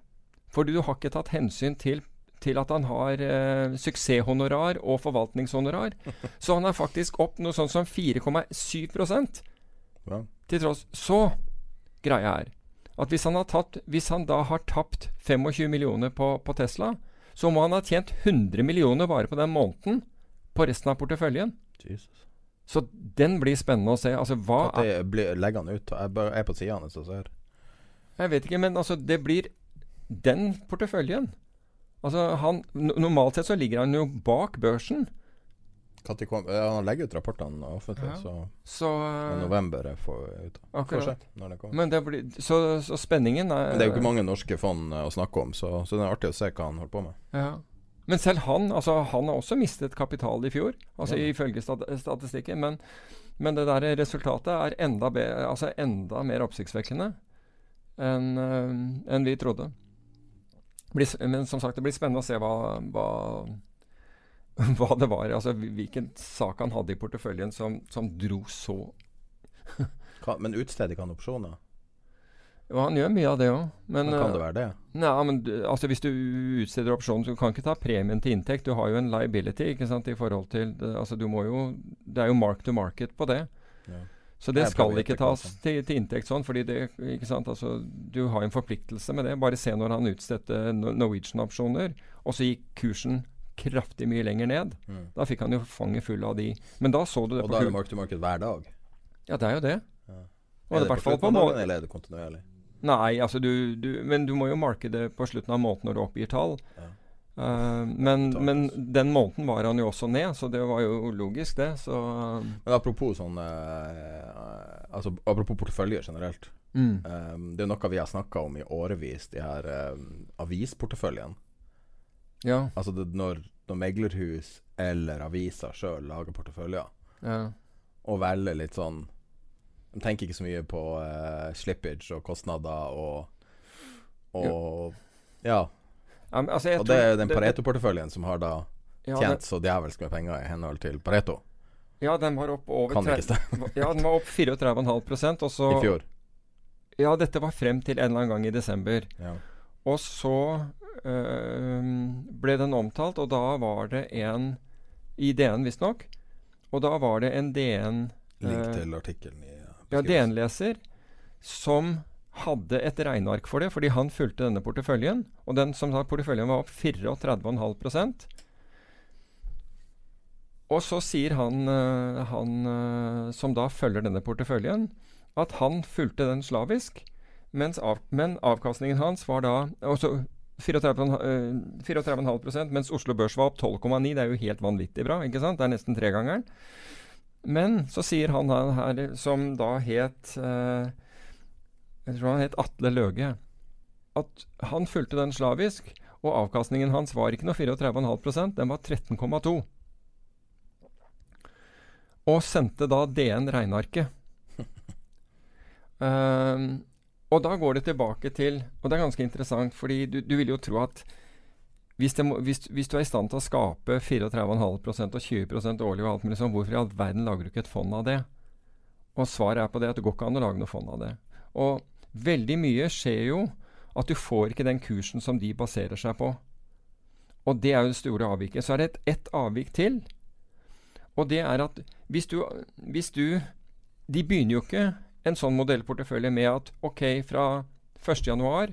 Fordi du har ikke tatt hensyn til, til at han har eh, suksesshonorar og forvaltningshonorar. [laughs] Så han er faktisk opp noe sånn som 4,7 Ja. til tross. Så greia er at hvis han, har tatt, hvis han da har tapt 25 millioner på, på Tesla, så må han ha tjent 100 millioner bare på den måneden på resten av porteføljen. Jesus. Så den blir spennende å se. Altså, hva er det blir, legger han ut. Jeg er på sida hans og ser. Jeg vet ikke, men altså, det blir den porteføljen. Altså, han, Normalt sett så ligger han jo bak børsen. Kom, ja, han legger ut rapportene offentlig, Ja. så Så i november er for, ut. Akkurat. se når det kommer. Men det blir, så, så spenningen er Men det er jo ikke mange norske fond eh, å snakke om, så, så det er artig å se hva han holder på med. Ja. Men selv han altså han har også mistet kapital i fjor, altså Ja. ifølge stat statistikken. Men, men det der resultatet er enda, be, altså enda mer oppsiktsvekkende enn eh, enn vi trodde. Men som sagt, det blir spennende å se hva, hva, [laughs] hva det var. Altså hvilken sak han hadde i porteføljen som, som dro så [laughs] men utsteder ikke han opsjoner? Jo, han gjør mye av det òg. Men, Men kan eh, det være det? Nei, men du- altså hvis du utsteder opsjonen, så kan du ikke ta premien til inntekt. Du har jo en liability ikke sant, i forhold til altså du må jo, Det er jo mark to market på det. Ja. Så det skal ikke tas til, til inntekt sånn, fordi det altså Du har en forpliktelse med det. Bare se når han utstedte Norwegian-opsjoner, og så gikk kursen kraftig mye lenger ned. Mm. Da fikk han jo fanget full av de. Men da så du det Og på da er det mark to market hver dag? Ja, det er jo det. Ja. Og Er det, det på slutten av dagen, eller er det kontinuerlig? Nei, altså du, du Men du må jo marke det på slutten av måneden når du oppgir tall. Ja. Eh, men, men den måneden var han jo også ned, så det var jo logisk, det. Så Men apropos sånn uh, Altså apropos porteføljer generelt. mm. Um, det er noe vi har snakka om i årevis, de her eh, avisporteføljen. Ja. Altså det, når, når meglerhus eller aviser sjøl lager porteføljer, ja. og velger litt sånn De tenker ikke så mye på uh, slippage og kostnader og Og ja. Ja, altså, Og det er jo den Pareto-porteføljen som har da ja, tjent den, så djevelsk med penger i henhold til Pareto. ja, den var opp over Kan ikke stemme. [laughs] Ja, den var opp 34,5 og så I fjor. Ja, dette var frem til en eller annen gang i desember. Ja. Og så øh, ble den omtalt, og da var det en I DN, visstnok. Og da var det en DN Link eh, til artikkelen i Ja. DN-leser som hadde et regneark for det, fordi han fulgte denne porteføljen. Og den som sa porteføljen var opp 34,5 Og så sier han, eh, han eh, som da følger denne porteføljen, at han fulgte den slavisk, av, men avkastningen hans var da også 34,5 eh, 34,5 mens Oslo Børs var opp 12,9. Det er jo helt vanvittig bra, ikke sant? Det er nesten tregangeren. Men så sier han her som da het eh, Jeg tror han het Atle Løge. At han fulgte den slavisk, og avkastningen hans var ikke noe 34,5% den var 13,2 og sendte da DN regnearket. um, og da går det tilbake til Og det er ganske interessant, fordi du, du vil jo tro at hvis, må, hvis, hvis, du er i stand til å skape 34,5% og 20 årlig, og alt mulig sånn, hvorfor i all verden lager du ikke et fond av det? Og svaret er på det at det går ikke an å lage noe fond av det. Og veldig mye skjer jo at du får ikke den kursen som de baserer seg på. Og det er jo det store avviket. Så er det ett et avvik til. Og det er at hvis du, hvis du De begynner jo ikke en sånn modellportefølje med at OK, fra 1.1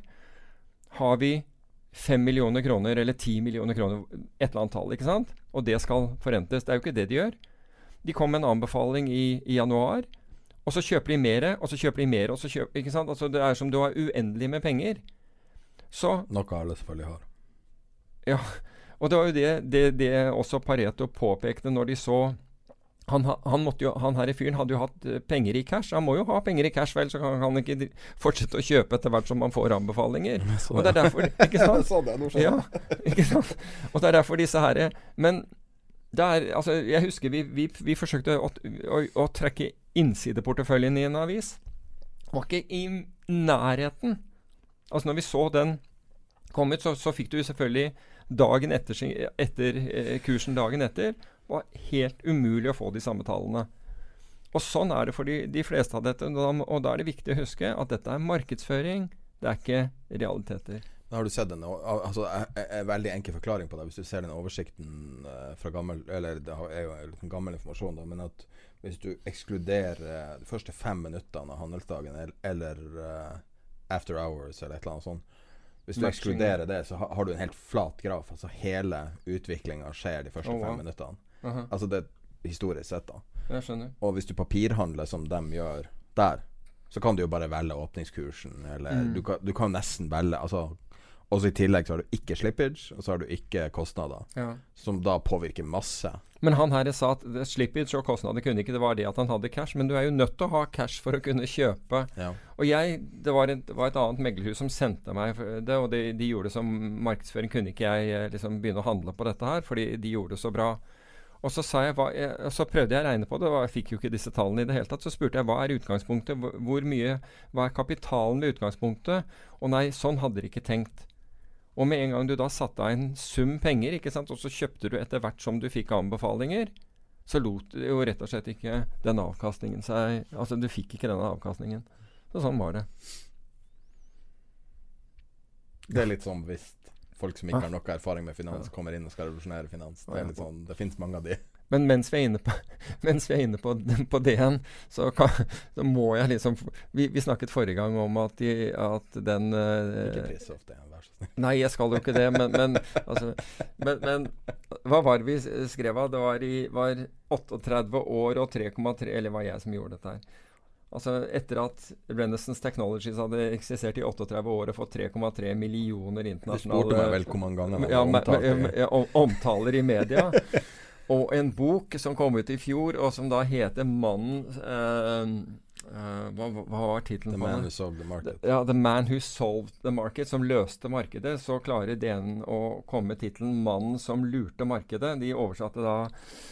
har vi 5 millioner kroner eller 10 millioner kroner, et eller annet tall, ikke sant? Og det skal forrentes. Det er jo ikke det de gjør. De kom med en anbefaling i, i januar, og så kjøper de mer, og så kjøper de mer, og så kjøper ikke sant? Altså Det er som du har uendelig med penger. Så Noe alle selvfølgelig har. Ja. Og det var jo det, det, det også Pareto påpekte når de så han, han, jo, han her i fyren hadde jo hatt eh, penger i cash. Han må jo ha penger i cash, vel, så kan han ikke fortsette å kjøpe etter hvert som han får anbefalinger. Og det er derfor Ikke [laughs] sant? ja, ikke sant? Og det er derfor disse herre Men det er Altså, jeg husker vi, vi, vi forsøkte å, å, å, trekke innsideporteføljen i en avis. Var ikke i nærheten. Altså, når vi så den kom ut, så, så fikk du selvfølgelig dagen etter, etter eh, kursen dagen etter var helt umulig å få de samme tallene. Og Sånn er det for de, de fleste av dette. Og da er det viktig å huske at dette er markedsføring, det er ikke realiteter. Da har du sett en altså, en veldig enkel forklaring på det. Hvis du ser den oversikten uh, fra gammel Eller det er jo gammel informasjon, da, men at hvis du ekskluderer de første fem minuttene av handelsdagen eller, uh, after hours eller et eller annet sånt Hvis du ekskluderer det, så har, har du en helt flat graf. Altså hele utviklinga skjer de første oh, wow. fem minuttene. Uh -huh. Altså det historisk sett, da. Jeg skjønner. Og hvis du papirhandler som de gjør der, så kan du jo bare velge åpningskursen, eller mm. du, kan, du kan nesten velge Altså og så I tillegg så har du ikke slippage, og så har du ikke kostnader. Ja. Som da påvirker masse. Men han her sa at slippage og kostnader kunne ikke det var det at han hadde cash. Men du er jo nødt til å ha cash for å kunne kjøpe. Ja. Og jeg, det var, et, det var, et, annet meglerhus som sendte meg det, og de, de gjorde det som markedsføring. Kunne ikke jeg eh, liksom begynne å handle på dette her, fordi de gjorde det så bra. Og så, jeg, hva, jeg, så, prøvde jeg å regne på det, og jeg fikk jo ikke disse tallene i det hele tatt. Så spurte jeg hva er utgangspunktet, hvor mye, hva er kapitalen ved utgangspunktet? Og nei, sånn hadde de ikke tenkt. Og med en gang du da satte av en sum penger, ikke sant, og så kjøpte du etter hvert som du fikk anbefalinger, så lot jo rett og slett ikke den avkastningen seg Altså, du fikk ikke denne avkastningen. Så sånn var det. Det er litt sånn hvis folk som ikke har noe erfaring med finans, kommer inn og skal revolusjonere finans. Det, er litt sånn, det fins mange av de. Men mens vi er inne på, [laughs] mens vi er inne på, [laughs] på DN, så, kan, så, må jeg liksom vi, vi, snakket forrige gang om at, de, at den uh, Ikke piss off DN, vær så snill. Nei, jeg skal jo ikke det, men, men, altså, men, men hva var det vi skrev av? Det var, i, var 38 år og 3,3 Eller var jeg som gjorde dette her? Altså Etter at Renaissance Technologies hadde eksistert i 38 år og fått 3,3 millioner internasjonale Du spurte meg vel hvor mange ganger ja, omtaler, omtaler i media. [laughs] og en bok som kom ut i fjor, og som da heter 'Mannen Uh, hva, hva, var tittelen The man Who solved the market. Ja, The Man Who Solved the Market, som løste markedet. Så klarer DN å komme med tittelen 'Mannen som lurte markedet'. De oversatte da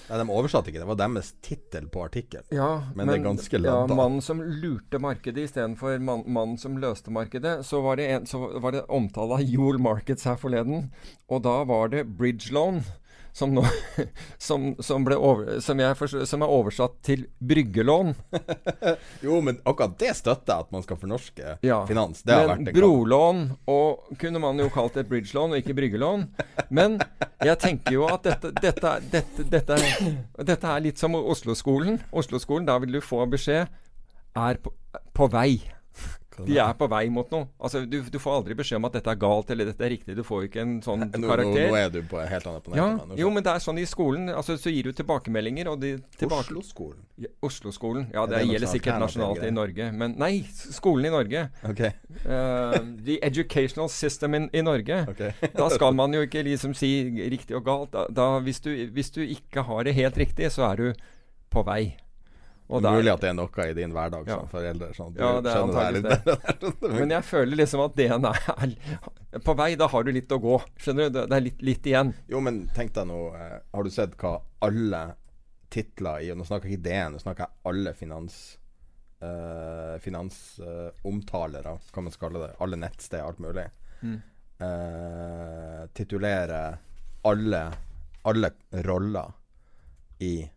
Nei, de oversatte ikke. Det var deres tittel på artikkelen. Ja, men, men, det er ganske ladda. Ja, 'Mannen som lurte markedet' istedenfor man, 'Mannen som løste markedet'. Så var det, en, så var det omtale av Jol Markets her forleden. Og da var det bridge loan som, nå, [laughs] som, som, over, som, for, som, er oversatt til bryggelån. [laughs] jo, men akkurat det støtter jeg, at man skal fornorske ja, finans. Det har men vært en brolån og kunne man jo kalt et bridgelån og ikke bryggelån. Men jeg tenker jo at dette, dette, dette, dette, dette er litt som Oslo-skolen. Oslo-skolen, da vil du få beskjed er på, på vei. De er på vei mot noe. Altså, du, du, får aldri beskjed om at dette er galt eller dette er riktig. Du får ikke en sånn nå, karakter. Nå, nå, er du på helt annet planet. Ja, jo, men det er sånn i skolen. Altså, så gir du tilbakemeldinger. Og de tilbake... Oslo-skolen? Ja, Oslo-skolen. Ja, det, det gjelder sikkert nasjonalt i Norge. Men nei, skolen i Norge. Okay. Uh, the educational system in, i Norge. Okay. da skal man jo ikke liksom si riktig og galt. Da, da, hvis, du, hvis du ikke har det helt riktig, så er du på vei. Og det er mulig at det er noe i din hverdag Ja. som forelder. Sånn Ja, det er skjønner antageligvis det. Men jeg føler liksom at det er På vei, da har du litt å gå. Skjønner du? Det er litt, litt igjen. Jo, men tenk deg nå eh, Har du sett hva alle titler i Nå snakker jeg ikke DN, nå snakker jeg alle finans uh, Finansomtalere, Hva man skal kalle det. Alle nettsteder, alt mulig. Mm. Uh, titulere alle Alle roller i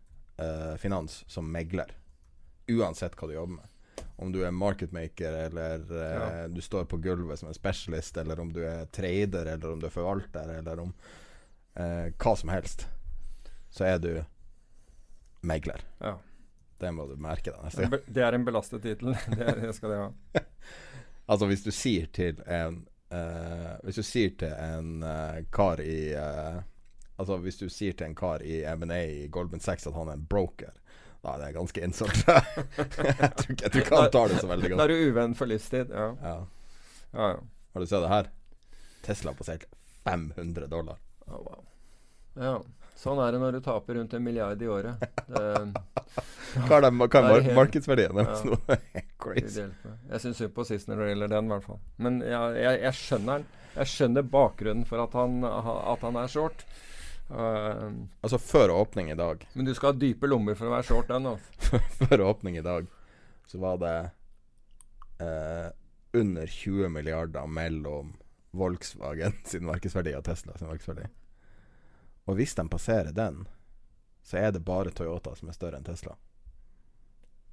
finans som megler. Uansett hva du jobber med. Om du er marketmaker, eller eh, Ja. du står på gulvet som en specialist, eller om du er trader, eller om du er forvalter, eller om eh, hva som helst, så er du megler. Ja. Det må du merke deg neste gang. Det er en belastet tittel. [laughs] Det, det skal det ha. [laughs] Altså hvis du sier til en eh, Hvis du sier til en eh, kar i eh, Altså hvis du sier til en kar i M&A i Goldman Sachs at han er en broker, da er ganske ensomt. [laughs] jeg tror ikke jeg tror ikke han tar det så veldig godt. Da er du uvenn for livstid. Ja. Ja. Ja, ja. Har du sett det her? Tesla på passerte 500 dollar. Oh, wow. ja. Sånn er det når du taper rundt en milliard i året. Det, [laughs] Hva er, det, hva er Det er markedsverdien deres nå? Det [laughs] Crazy. Jeg syns synd på sist når det gjelder den, i hvert fall. Men jeg, jeg, jeg skjønner den. Jeg skjønner bakgrunnen for at han, at han er short. Uh, Altså før åpning i dag men du skal ha dype lommer for å være short den. Altså. [laughs] Før åpning i dag så var det uh, under 20 milliarder mellom Volkswagen [laughs] sin markedsverdi og Tesla sin markedsverdi. Og hvis de passerer den, så er det bare Toyota som er større enn Tesla.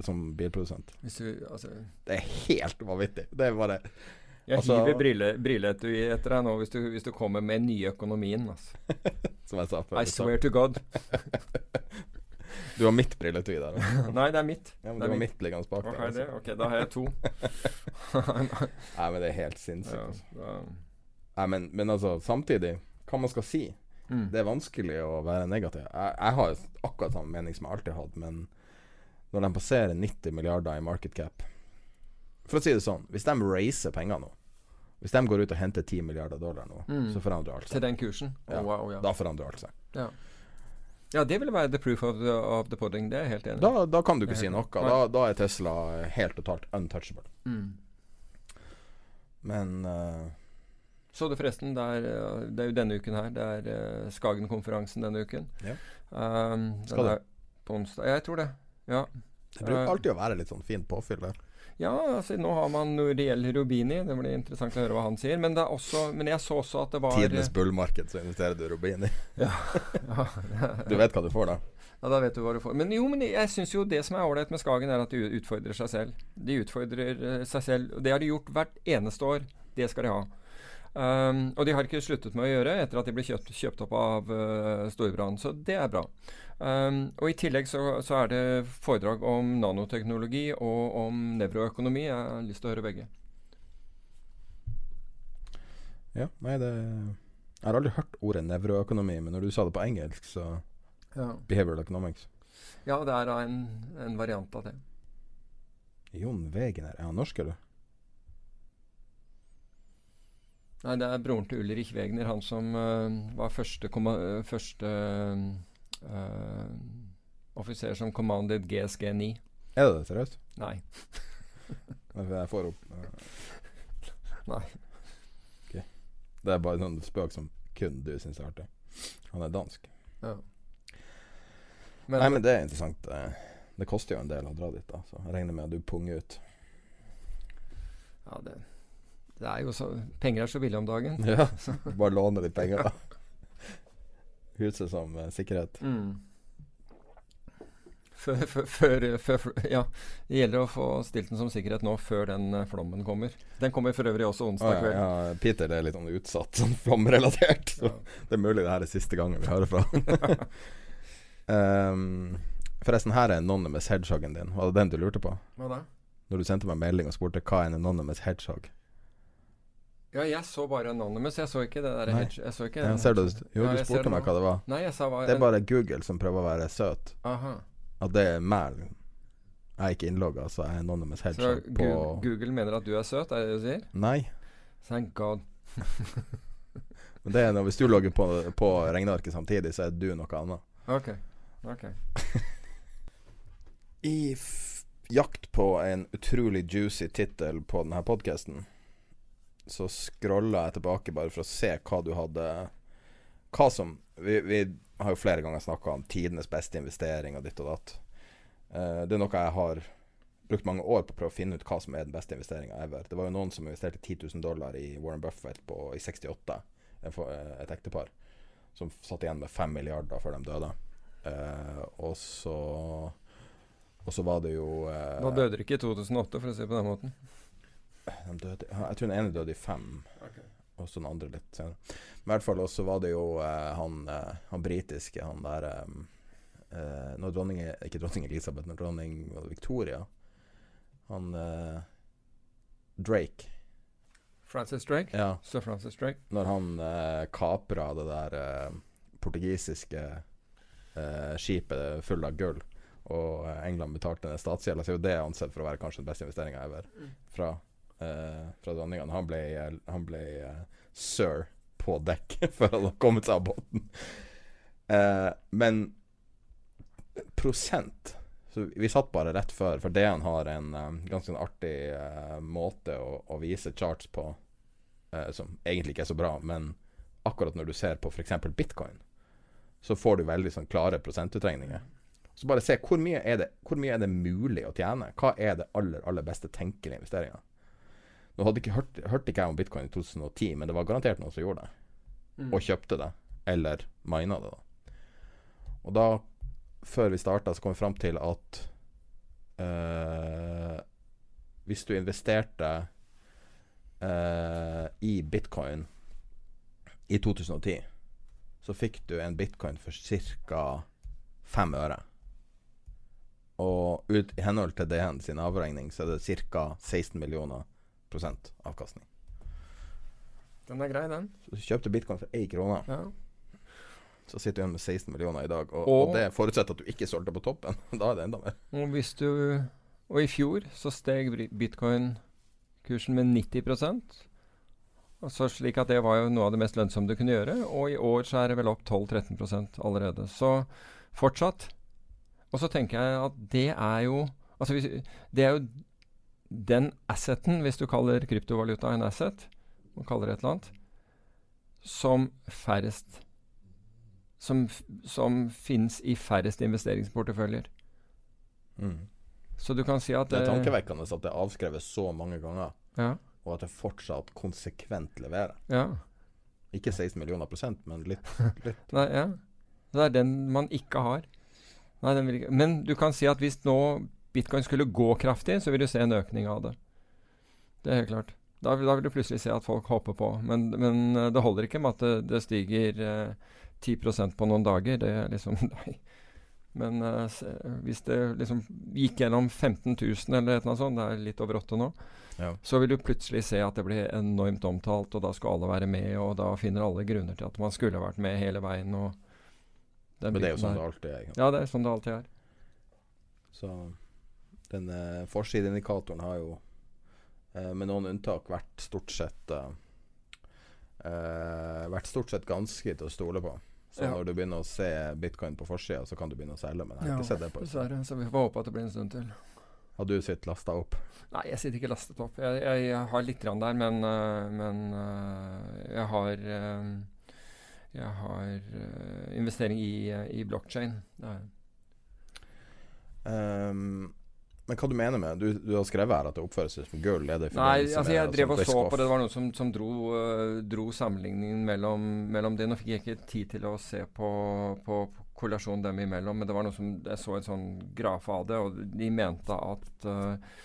Som bilprodusent. Hvis du, altså, Det er helt vanvittig. Det er bare jeg Altså- hiver brille, brilleetui etter deg nå hvis du, hvis du kommer med nye økonomien. Altså. [laughs] Som jeg sa før. I swear to God. [laughs] Du har mitt brilleetui der. da. [laughs] Nei, det er mitt. Ja, men Det du har mitt. mitt liggende bak okay, der. altså. Ok, da har jeg to. Nei, men det er helt sinnssykt. Ja, altså. Nei, men, men altså, samtidig, hva man skal si Mm. Det er vanskelig å være negativ. Jeg, jeg har akkurat samme mening som jeg alltid har hatt, men når de passerer 90 milliarder i market cap For å si det sånn, hvis de raiser penger nå Hvis de går ut og henter 10 milliarder dollar nå, Mm. så forandrer alt Til seg. den kursen? Ja, wow, ja. Da forandrer alt seg. Ja. ja, det ville være the proof of the, of the pudding. Det er jeg helt enig i. Da, da kan du ikke si noe. Da, da er Tesla helt totalt untouchable. Mm. Men uh, Så du forresten, det er, eh, det er jo denne uken her. Det er eh, Skagen-konferansen denne uken. Ja. Um, Skal du? På onsdag. Ja, jeg tror det. Ja. det bruker alltid å være litt sånn fint påfyll der. Ja, altså, nå har man Nuriel Rubini. Det blir interessant å høre hva han sier. Men, det også, men jeg så også at det var Tidenes bullmarked, så investerer du Rubini. [laughs] Ja, Du vet hva du får da? Ja, da vet du hva du får. Men jo, men jeg syns jo det som er ålreit med Skagen, er at de utfordrer seg selv. De utfordrer eh, seg selv. Og det har de gjort hvert eneste år. Det skal de ha. Um, og de har ikke sluttet med å gjøre etter at de ble kjøpt, kjøpt opp av uh, Storbrann. Så det er bra. Um, og i tillegg så, så er det foredrag om nanoteknologi og om nevroøkonomi. Jeg har lyst til å høre begge. Ja, nei, det Jeg har aldri hørt ordet nevroøkonomi, men når du sa det på engelsk, så Ja, Behavioral economics. ja det er en, en variant av det. Jon Wegener, er han norsk, eller? Nei, det er broren til Ulrich Wegner, han som uh, var første, eh, første uh, offiser som commanded GSG9. Er det det, seriøst? Nei. [laughs] Jeg får opp uh. Nei. ok. Det er bare en sånn spøk som kun du syns er artig. Han er dansk. Ja. Nei, men det er interessant. Det koster jo en del å dra dit, da, så jeg regner med at du punger ut. Ja, det, det er jo så Penger er så billig om dagen. Ja, [laughs] Bare låne litt penger, da. Huset som uh, sikkerhet. Mm. Før, før, før, Ja. Det gjelder å få stilt den som sikkerhet nå, før den eh, flommen kommer. Den kommer for øvrig også onsdag ja, kveld. ja, Peter er litt sånn utsatt, sånn flomrelatert. Så det er mulig det her er siste gangen vi hører fra han. um, [laughs] forresten, her er Anonymous Hedgehoggen din. Var det den du lurte på? Hva da? Når du sendte meg melding og spurte hva er en Anonymous hedgehog? Ja, jeg så bare Anonymous. Jeg så ikke det der Nei. Jeg så ikke den ser du, jo, Ja, du spurte meg hva det var. Nei, jeg sa hva Det er bare Google som prøver å være søt. Aha. At det er meg. Jeg er ikke innlogga, så jeg er Anonymous Så på Google mener at du er søt, er det det du sier? Nei. Thank God. [laughs] Men det er når, hvis du logger på, på regnearket samtidig, så er du noe annet. Ok. ok [laughs] I jakt på en utrolig juicy tittel på denne podkasten, så scrolla jeg tilbake bare for å se hva du hadde Hva som Vi, vi har jo flere ganger snakka om tidenes beste investering og ditt og datt. Uh, det er noe jeg har brukt mange år på å prøve å finne ut hva som er den beste investeringa ever. Det var jo noen som investerte 10 000 dollar i Warren Buffett på, i 68, et ektepar, som satt igjen med 5 milliarder før de døde. Uh, og så Og så var det jo uh, Da døde de ikke i 2008, for å si det på den måten? De døde, jeg tror den ene døde i fem, okay. og så den andre litt senere. Men i hvert fall også var det jo uh, han, han britiske, han der um, når dronning, Ikke dronning Elisabeth, men dronning Victoria Han Drake. Francis Drake? Ja. Sir Francis Drake. Når han uh, kapra det der portugisiske eh, skipet full av gull, og eh, England betalte den statsgjelda, så er jo det ansett for å være kanskje den beste investeringa ever mm. fra, eh, fra dronningene. Han ble, han ble uh, sir på dekk [laughs] før han hadde kommet seg av båten. Eh, men prosent så Vi satt bare rett før, for DN har en um, ganske artig uh, måte å, å, vise charts på uh, som egentlig ikke er så bra, men akkurat når du ser på f.eks. bitcoin, så får du veldig sånn klare prosentutregninger. Så bare se hvor mye, er det, hvor mye er det mulig å tjene? Hva er det aller, aller beste tenkelige investeringa? Nå hadde ikke hørt, hørte ikke jeg om bitcoin i 2010, men det var garantert noen som gjorde det. Mm. Og kjøpte det. Eller mina det, da. Og da, før vi starta, så kom vi fram til at øh, hvis du investerte øh, i bitcoin i 2010 så fikk du en bitcoin for ca. fem øre. Og ut, i henhold til DN sin avregning så er det ca. 16 millioner avkastning. Den er grei, den. Så kjøpte bitcoin for én krone. Ja. Så sitter du igjen med 16 millioner i dag, og, og, og, det forutsetter at du ikke solgte på toppen. [laughs] da er det enda mer. Og, hvis du, og i fjor så steg bitcoin-kursen med 90% Altså slik at Det var jo noe av det mest lønnsomme du kunne gjøre. Og i år så er det vel opp 12-13% allerede. Så fortsatt. Og så tenker jeg at det er jo altså hvis, Det er jo den asseten, hvis du kaller kryptovaluta en asset, og kaller det et eller annet, som færrest Som, som finnes i færrest investeringsporteføljer. Mm. Så du kan si at Det er tankevekkende at det er avskrevet så mange ganger. Ja og at det fortsatt konsekvent leverer. Ja. Ikke 16 millioner prosent, men litt. [laughs] litt. Nei, ja. Det er den man ikke har. Nei. Men du kan si at hvis nå bitcoin skulle gå kraftig, så vil du se en økning av det. Det er helt klart. Da, da vil du plutselig se at folk hopper på. Men, men eh, det holder ikke med at det, det stiger eh, 10% på noen dager. Det er liksom [laughs] Nei. Men eh, hvis det liksom gikk gjennom 15 000 eller noe sånt, det er litt over åtte nå, ja. så vil du plutselig se at det blir enormt omtalt, og da skal alle være med, og da finner alle grunner til at man skulle vært med hele veien. Men det er jo sånn det alltid er? Ja, det er sånn det alltid er. Så den uh, forsideindikatoren har jo, uh, med noen unntak, vært stort sett uh, vært stort sett ganske til å stole på. Så ja. når du begynner å se bitcoin på forsida, så kan du begynne å selge. Men jeg har ja, ikke sett det på dessverre. Så vi får håpe at det blir en stund til. Har du sittet lasta opp? Nei, jeg sitter ikke lastet opp. Jeg, jeg, jeg har litt grann der, men, men jeg har Jeg har investering i, i blokkjede. Um, men hva du mener med Du, du har skrevet her at det oppføres som gull? Er det Nei, altså jeg drev og så på det. Det var noen som, som dro, uh, dro, sammenligningen mellom, mellom, det. Nå fikk jeg ikke tid til å se på, på, på korrelasjonen dem imellom, men det var noe som jeg så en sånn graf av det, og de mente at uh,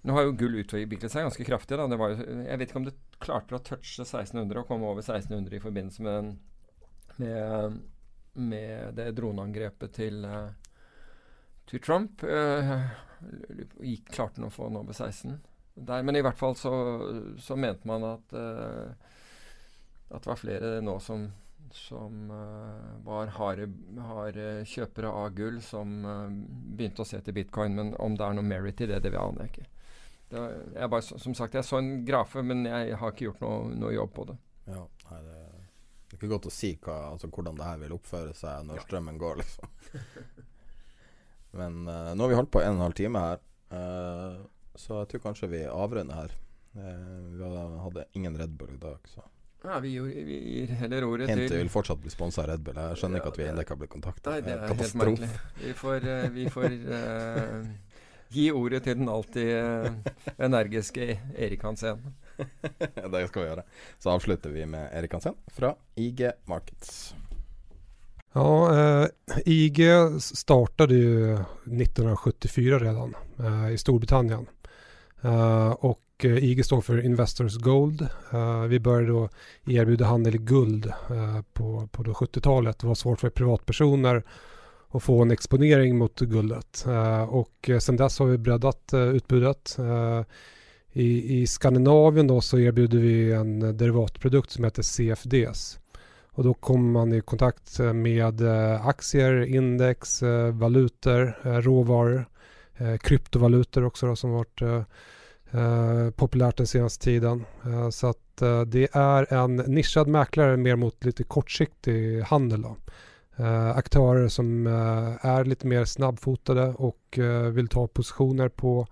Nå har jo gull utviklet seg ganske kraftig. Da. Jo, jeg vet ikke om det klarte å touche 1600 og komme over 1600 i forbindelse med, med, med det droneangrepet til, uh, til Trump. Uh, gikk, klarte han å få den over 16 der. Men i hvert fall så, så mente man at, uh, at det var flere nå som, som uh, var harde, harde, kjøpere av gull, som uh, begynte å se til bitcoin. Men om det er noe merit i det, det aner jeg ikke. Det var, jeg bare, som sagt, jeg så en grafe, men jeg har ikke gjort noe, noe jobb på det. Ja, nei, det, det, er ikke godt å si hva, altså, hvordan det her vil oppføre seg når ja. strømmen går, liksom. [laughs] Men uh, nå har vi holdt på en og en halv time her, uh, så jeg tror kanskje vi avrunder her. Uh, vi hadde ingen Red Bull i dag, så ja, vi, vi gir heller ordet Hente til vil fortsatt bli sponsa av Red Bull. Jeg skjønner ja, ikke at vi ennå ikke har blitt kontakta. Nei, det er helt merkelig. Vi får, vi får gi ordet til den alltid energiske Erik Hansen. [laughs] det skal vi gjøre. Så avslutter vi med Erik Hansen fra IG Markets. Ja, eh, IG startade ju 1974 redan eh, i Storbritannien. Eh, och eh, IG står för Investors Gold. Eh, vi började då erbjuda handel i guld eh, på, på 70-talet. Det var svårt för privatpersoner att få en exponering mot guldet. och sen dess har vi breddat utbudet. I, I Skandinavien då så erbjuder vi en derivatprodukt som heter CFDs. Och då kommer man i kontakt med eh, aktier, index, eh, valutor, eh, råvaror, kryptovalutor också då, som varit populärt den senaste tiden. Så att det är en nischad mäklare mer mot lite kortsiktig handel. Då. Aktörer som är lite mer snabbfotade och vill ta positioner på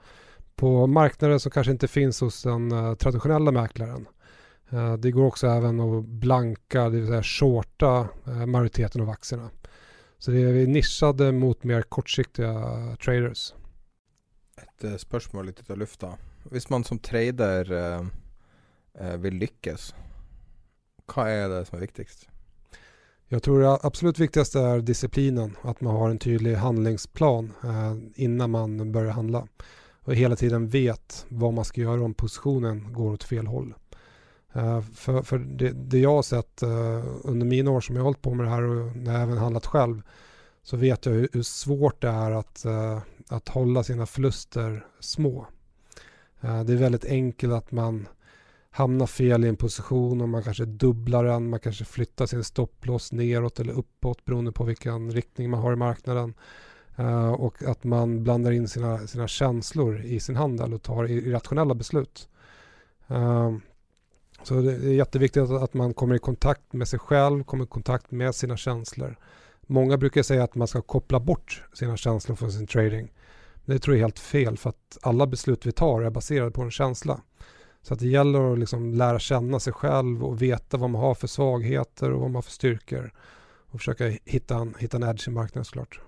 på marknader som kanske inte finns hos den traditionella mäklaren. Uh, det går också även att blanka, det vill säga shorta uh, majoriteten av aktierna. Så det er nisjede mot mer kortsiktige traders. Et spørsmål litt ut av lufta. Hvis man som trader eh, vil lykkes, hva er det som er viktigst? Jeg tror det absolut viktigste er disciplinen, At man har en tydelig handlingsplan innan man börjar handla Og hele tiden vet hva man skal gjøre om positionen går åt fel håll. Uh, för, för det, det, jag har sett uh, under mina år som jag har hållit på med det här och när jag även handlat själv så vet jag hur, hur svårt det är att, uh, att hålla sina förluster små. det är väldigt enkelt att man hamnar fel i en position och man kanske dubblar den, man kanske flyttar sin stopplås neråt eller uppåt beroende på vilken riktning man har i marknaden. Och att man blandar in sina, sina känslor i sin handel och tar irrationella beslut. Så det är jätteviktigt att, man kommer i kontakt med sig själv, kommer i kontakt med sina känslor. Många brukar säga att man ska koppla bort sina känslor från sin trading. Men det tror jag är helt fel för att alla beslut vi tar är baserade på en känsla. Så att det gäller att liksom lära känna sig själv och veta vad man har för svagheter och vad man har för styrkor. Och försöka hitta en, hitta en edge i marknaden såklart.